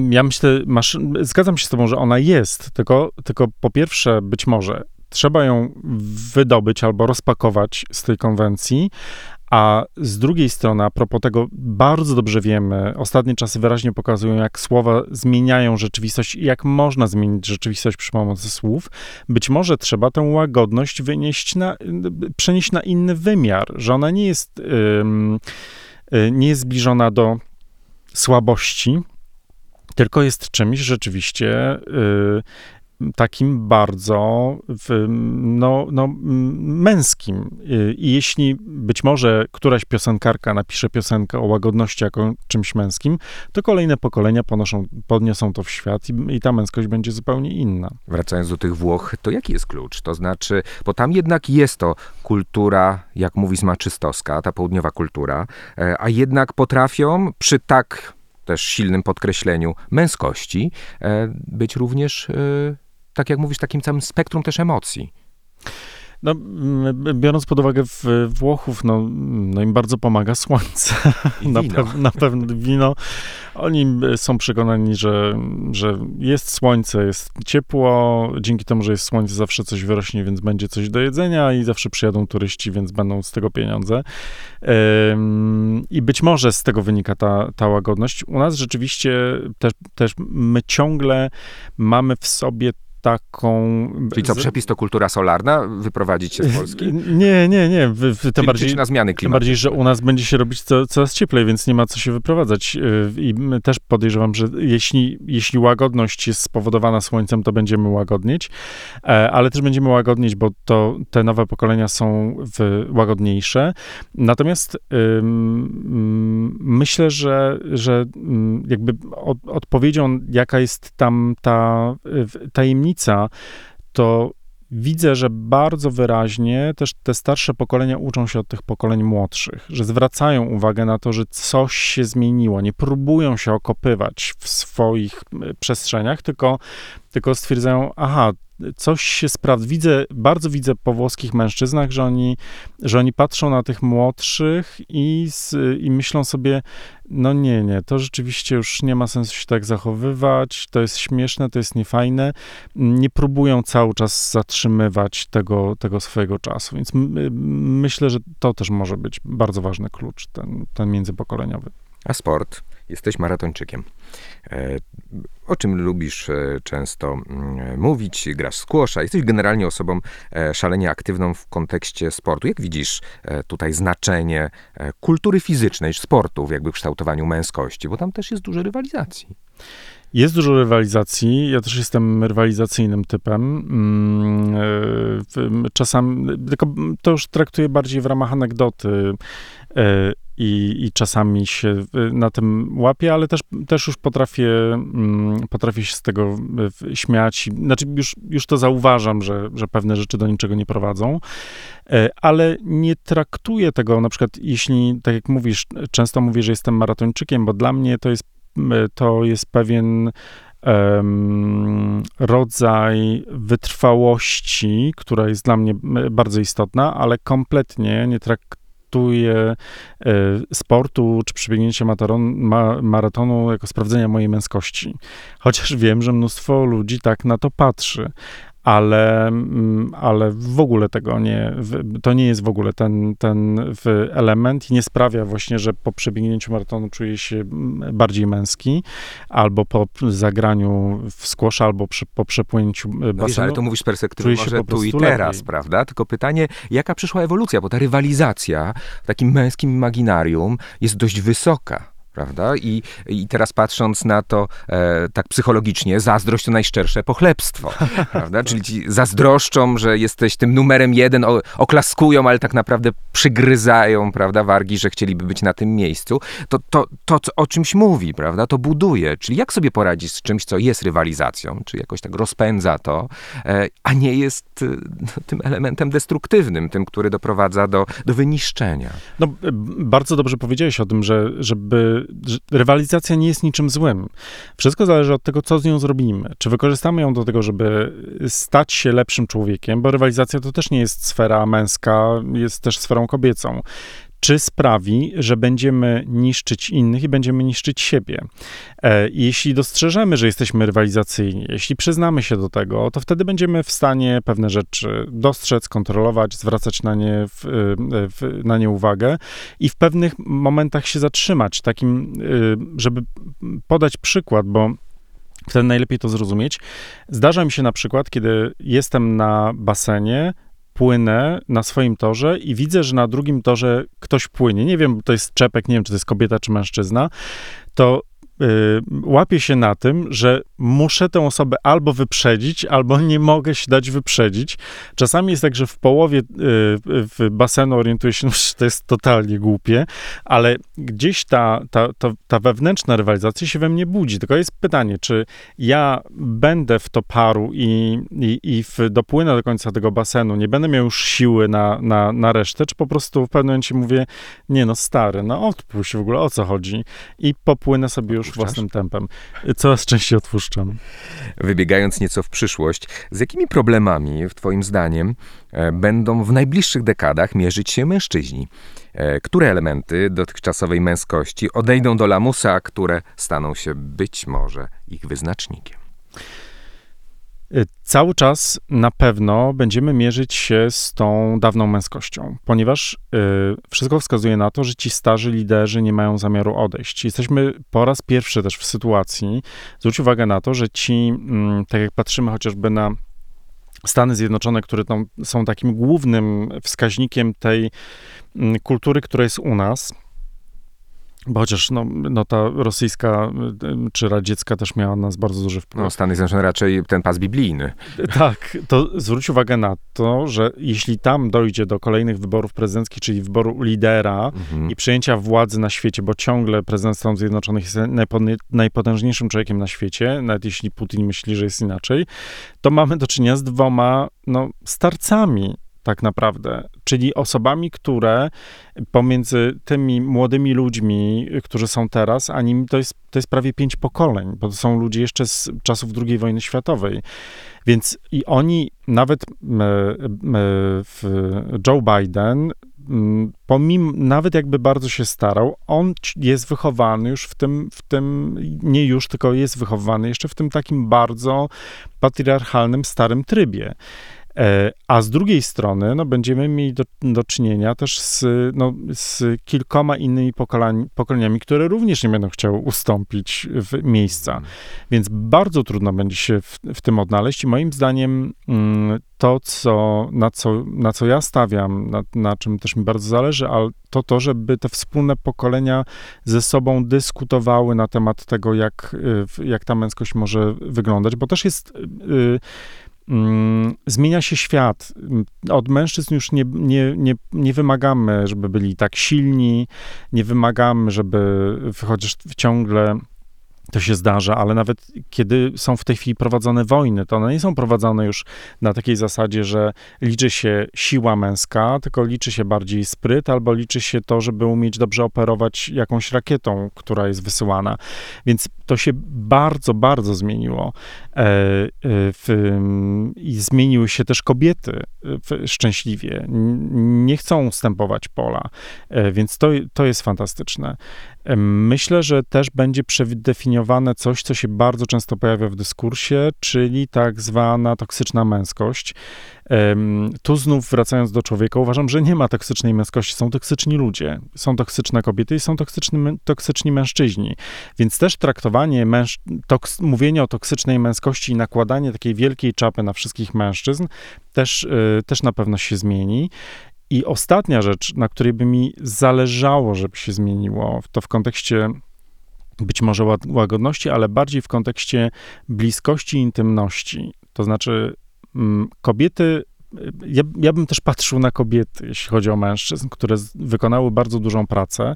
Ja myślę, masz, zgadzam się z tobą, że ona jest, tylko, tylko po pierwsze, być może trzeba ją wydobyć albo rozpakować z tej konwencji, a z drugiej strony, a propos tego, bardzo dobrze wiemy, ostatnie czasy wyraźnie pokazują, jak słowa zmieniają rzeczywistość i jak można zmienić rzeczywistość przy pomocy słów. Być może trzeba tę łagodność wynieść na, przenieść na inny wymiar, że ona nie jest, yy, nie jest zbliżona do słabości, tylko jest czymś rzeczywiście yy, takim bardzo no, no, męskim. I jeśli być może któraś piosenkarka napisze piosenkę o łagodności jako czymś męskim, to kolejne pokolenia ponoszą, podniosą to w świat i, i ta męskość będzie zupełnie inna. Wracając do tych Włoch, to jaki jest klucz? To znaczy, bo tam jednak jest to kultura, jak mówi smaczystowska, ta południowa kultura, e, a jednak potrafią przy tak też silnym podkreśleniu męskości e, być również e, tak jak mówisz, takim całym spektrum też emocji. No, biorąc pod uwagę Włochów, no, no im bardzo pomaga słońce. [LAUGHS] na, pew, na pewno wino. Oni są przekonani, że, że jest słońce, jest ciepło, dzięki temu, że jest słońce, zawsze coś wyrośnie, więc będzie coś do jedzenia i zawsze przyjadą turyści, więc będą z tego pieniądze. I być może z tego wynika ta, ta łagodność. U nas rzeczywiście też, też my ciągle mamy w sobie taką... Czyli co, przepis to kultura solarna? Wyprowadzić się z Polski? [LAUGHS] Nie, nie, nie. W, w, tym bardziej, na zmiany klimatu. Tym bardziej, że u nas będzie się robić co, coraz cieplej, więc nie ma co się wyprowadzać. Y, I też podejrzewam, że jeśli, jeśli łagodność jest spowodowana słońcem, to będziemy łagodnieć, e, ale też będziemy łagodnieć, bo to te nowe pokolenia są łagodniejsze. Natomiast ym, myślę, że, że jakby od, odpowiedzią, jaka jest tam ta tajemnica, to widzę, że bardzo wyraźnie też te starsze pokolenia uczą się od tych pokoleń młodszych, że zwracają uwagę na to, że coś się zmieniło, nie próbują się okopywać w swoich e, przestrzeniach, tylko, tylko stwierdzają, aha, coś się sprawdza. Widzę, bardzo widzę po włoskich mężczyznach, że oni, że oni patrzą na tych młodszych i, z, i myślą sobie, no nie, nie, to rzeczywiście już nie ma sensu się tak zachowywać, to jest śmieszne, to jest niefajne. Nie próbują cały czas zatrzymywać tego, tego swojego czasu, więc myślę, że to też może być bardzo ważny klucz, ten, ten międzypokoleniowy. A sport? Jesteś maratończykiem. E, o czym lubisz e, często mm, mówić? Grasz squasha. Jesteś generalnie osobą e, szalenie aktywną w kontekście sportu. Jak widzisz tutaj znaczenie kultury fizycznej, sportu w jakby kształtowaniu męskości? Bo tam też jest dużo rywalizacji. Jest dużo rywalizacji. Ja też jestem rywalizacyjnym typem. Mm, czasami, tylko to już traktuję bardziej w ramach anegdoty i, i czasami się y, na tym łapię, ale też, też już potrafię, mm, potrafię się z tego y, śmiać. Znaczy, już, już to zauważam, że, że pewne rzeczy do niczego nie prowadzą, e, ale nie traktuję tego, na przykład, jeśli, tak jak mówisz, często mówię, że jestem maratończykiem, bo dla mnie to jest, to jest pewien rodzaj wytrwałości, która jest dla mnie bardzo istotna, ale kompletnie nie traktuję traktuję e, sportu czy przebiegnięcie maratonu jako sprawdzenia mojej męskości. Chociaż wiem, że mnóstwo ludzi tak na to patrzy. Ale, mm, ale w ogóle tego nie, to nie jest w ogóle ten, ten element i nie sprawia właśnie, że po przebiegnięciu maratonu czuję się mm, bardziej męski, albo po zagraniu w squash, albo przy, po przepłynięciu e, No wiesz, basenu. ale to mówisz z perspektywy może po tu i teraz, lepiej. prawda? Tylko pytanie, jaka przyszła ewolucja, bo ta rywalizacja w takim męskim imaginarium jest dość wysoka. Prawda? I, I teraz patrząc na to e, tak psychologicznie, zazdrość to najszczersze pochlebstwo. [LAUGHS] prawda? Czyli ci zazdroszczą, że jesteś tym numerem jeden, o, oklaskują, ale tak naprawdę przygryzają prawda, wargi, że chcieliby być na tym miejscu. To, to, to co, o czymś mówi, prawda? to buduje. Czyli jak sobie poradzić z czymś, co jest rywalizacją, czy jakoś tak rozpędza to, e, a nie jest e, no, tym elementem destruktywnym, tym, który doprowadza do, do wyniszczenia. No, bardzo dobrze powiedziałeś o tym, że, żeby, że rywalizacja nie jest niczym złym. Wszystko zależy od tego, co z nią zrobimy. Czy wykorzystamy ją do tego, żeby stać się lepszym człowiekiem, bo rywalizacja to też nie jest sfera męska, jest też sferą kobiecą. Czy sprawi, że będziemy niszczyć innych i będziemy niszczyć siebie? E, jeśli dostrzeżemy, że jesteśmy rywalizacyjni, jeśli przyznamy się do tego, to wtedy będziemy w stanie pewne rzeczy dostrzec, kontrolować, zwracać na nie, w, w, na nie uwagę i w pewnych momentach się zatrzymać, takim, y, żeby podać przykład, bo wtedy najlepiej to zrozumieć. Zdarza mi się na przykład, kiedy jestem na basenie, płynę na swoim torze i widzę, że na drugim torze ktoś płynie. Nie wiem, to jest czepek, nie wiem, czy to jest kobieta, czy mężczyzna. To łapię się na tym, że muszę tę osobę albo wyprzedzić, albo [LAUGHS] nie mogę się dać wyprzedzić. Czasami jest tak, że w połowie y, w basenu orientuję się, [LAUGHS] że to jest totalnie głupie, ale gdzieś ta, ta, ta, ta wewnętrzna rywalizacja się we mnie budzi. Tylko jest pytanie, czy ja będę w to paru i, i, i w, dopłynę do końca tego basenu, nie będę miał już siły na, na, na resztę, czy po prostu w pewnym momencie mówię, nie no stary, no odpuść w ogóle, o co chodzi? I popłynę sobie już Odpuszczasz? własnym tempem. Coraz częściej odpuszczam. Wybiegając nieco w przyszłość, z jakimi problemami, w Twoim zdaniem, e, będą w najbliższych dekadach mierzyć się mężczyźni? E, Które elementy dotychczasowej męskości odejdą do lamusa, a które staną się być może ich wyznacznikiem? Y, Cały czas na pewno będziemy mierzyć się z tą dawną męskością, ponieważ y, wszystko wskazuje na to, że ci starzy liderzy nie mają zamiaru odejść. Jesteśmy po raz pierwszy też w sytuacji, zwróć uwagę na to, że ci, mm, tak jak patrzymy chociażby na Stany Zjednoczone, które są takim głównym wskaźnikiem tej mm, kultury, która jest u nas, bo chociaż no, no ta rosyjska y, czy radziecka też miała na nas bardzo duży wpływ. No, Stany Zjednoczone raczej ten pas biblijny. [LAUGHS] Tak, to zwróć uwagę na to, że jeśli tam dojdzie do kolejnych wyborów prezydenckich, czyli wyboru lidera Mhm. i przejęcia władzy na świecie, bo ciągle prezydent Stanów Zjednoczonych jest najpo- najpotężniejszym człowiekiem na świecie, nawet jeśli Putin myśli, że jest inaczej, to mamy do czynienia z dwoma no, starcami tak naprawdę, czyli osobami, które pomiędzy tymi młodymi ludźmi, którzy są teraz, a nimi to jest, to jest prawie pięć pokoleń, bo to są ludzie jeszcze z czasów II wojny światowej. Więc i oni, nawet m, m, w Joe Biden, pomimo, nawet jakby bardzo się starał, on jest wychowany już w tym, w tym, nie już, tylko jest wychowany jeszcze w tym takim bardzo patriarchalnym, starym trybie. E, A z drugiej strony, no, będziemy mieli do, do czynienia też z, no, z kilkoma innymi pokoleń, pokoleniami, które również nie będą chciały ustąpić w miejsca. Więc bardzo trudno będzie się w, w tym odnaleźć i moim zdaniem mm, to, co, na, co, na co ja stawiam, na, na czym też mi bardzo zależy, ale to to, żeby te wspólne pokolenia ze sobą dyskutowały na temat tego, jak, y, jak ta męskość może wyglądać, bo też jest... y, Mm, zmienia się świat. Mm, Od mężczyzn już nie, nie, nie, nie wymagamy, żeby byli tak silni, nie wymagamy, żeby chociaż ciągle to się zdarza, ale nawet kiedy są w tej chwili prowadzone wojny, to one nie są prowadzone już na takiej zasadzie, że liczy się siła męska, tylko liczy się bardziej spryt, albo liczy się to, żeby umieć dobrze operować jakąś rakietą, która jest wysyłana. Więc to się bardzo, bardzo zmieniło. E, e, w, mm, I zmieniły się też kobiety e, w, szczęśliwie. Nie chcą ustępować pola, więc to, to jest fantastyczne. Myślę, że też będzie przedefiniowane coś, co się bardzo często pojawia w dyskursie, czyli tak zwana toksyczna męskość. Tu znów wracając do człowieka, uważam, że nie ma toksycznej męskości. Są toksyczni ludzie, są toksyczne kobiety i są toksyczni, toksyczni mężczyźni. Więc też traktowanie, męż, toks, mówienie o toksycznej męskości i nakładanie takiej wielkiej czapy na wszystkich mężczyzn też, yy, też na pewno się zmieni. I ostatnia rzecz, na której by mi zależało, żeby się zmieniło, to w kontekście być może łagodności, ale bardziej w kontekście bliskości i intymności. To znaczy, kobiety ja, ja, bym też patrzył na kobiety, jeśli chodzi o mężczyzn, które wykonały bardzo dużą pracę.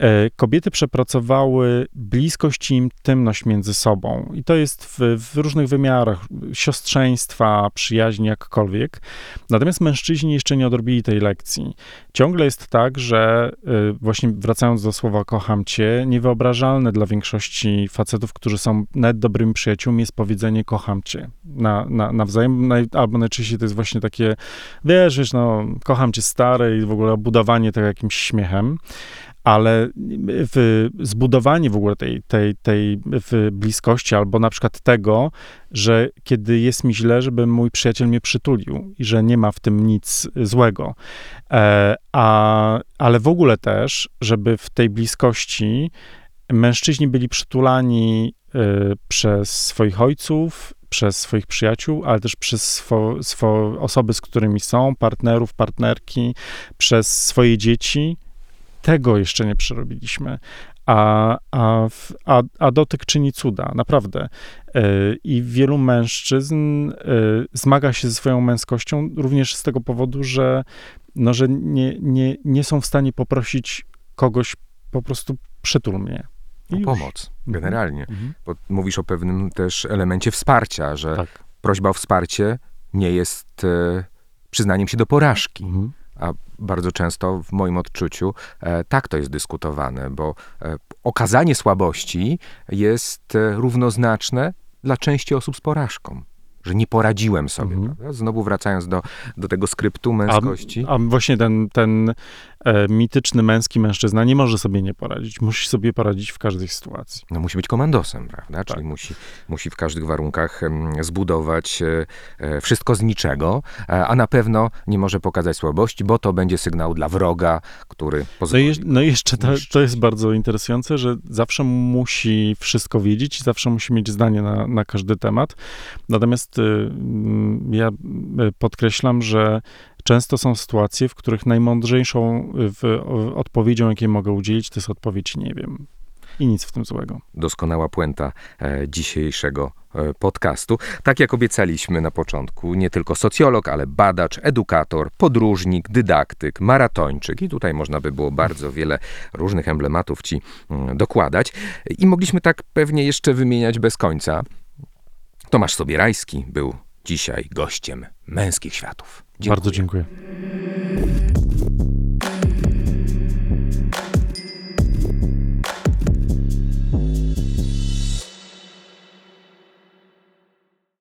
E, kobiety przepracowały bliskość i intymność między sobą. I to jest w, w, różnych wymiarach siostrzeństwa, przyjaźni, jakkolwiek. Natomiast mężczyźni jeszcze nie odrobili tej lekcji. Ciągle jest tak, że e, właśnie wracając do słowa kocham cię, niewyobrażalne dla większości facetów, którzy są nawet dobrymi przyjaciółmi, jest powiedzenie kocham cię na, na, nawzajem, albo najczęściej to jest właśnie takie, wiesz, wiesz, no, kocham cię stary i w ogóle budowanie tego jakimś śmiechem ale w, zbudowanie w ogóle tej, tej, tej bliskości, albo na przykład tego, że kiedy jest mi źle, żeby mój przyjaciel mnie przytulił i że nie ma w tym nic złego. E, a, ale w ogóle też, żeby w tej bliskości mężczyźni byli przytulani e, przez swoich ojców, przez swoich przyjaciół, ale też przez swo, swo, osoby, z którymi są, partnerów, partnerki, przez swoje dzieci, tego jeszcze nie przerobiliśmy. A, a, a, a dotyk czyni cuda, naprawdę. E, I wielu mężczyzn e, zmaga się ze swoją męskością również z tego powodu, że, no, że nie, nie, nie są w stanie poprosić kogoś po prostu przytul mnie. o pomoc, mhm. generalnie. Mhm. Bo mówisz o pewnym też elemencie wsparcia, że tak. prośba o wsparcie nie jest e, przyznaniem się do porażki. Mhm a bardzo często w moim odczuciu e, tak to jest dyskutowane, bo e, okazanie słabości jest e, równoznaczne dla części osób z porażką że nie poradziłem sobie. Mhm. Znowu wracając do, do tego skryptu męskości. A, a właśnie ten, ten mityczny męski mężczyzna nie może sobie nie poradzić. Musi sobie poradzić w każdej sytuacji. No musi być komandosem, prawda? Tak. Czyli musi, musi w każdych warunkach zbudować e, e, wszystko z niczego, e, a na pewno nie może pokazać słabości, bo to będzie sygnał dla wroga, który pozwoli. No, i, no i jeszcze to, to jest bardzo interesujące, że zawsze musi wszystko wiedzieć, zawsze musi mieć zdanie na, na każdy temat. Natomiast y, ja y, podkreślam, że często są sytuacje, w których najmądrzejszą w, odpowiedzią, jakiej mogę udzielić, to jest odpowiedź nie wiem. I nic w tym złego. Doskonała puenta e, dzisiejszego e, podcastu. Tak jak obiecaliśmy na początku, nie tylko socjolog, ale badacz, edukator, podróżnik, dydaktyk, maratończyk. I tutaj można by było bardzo wiele różnych emblematów ci mm, dokładać. I mogliśmy tak pewnie jeszcze wymieniać bez końca. Tomasz Sobierajski był dzisiaj gościem męskich światów. Dziękuję. Bardzo dziękuję.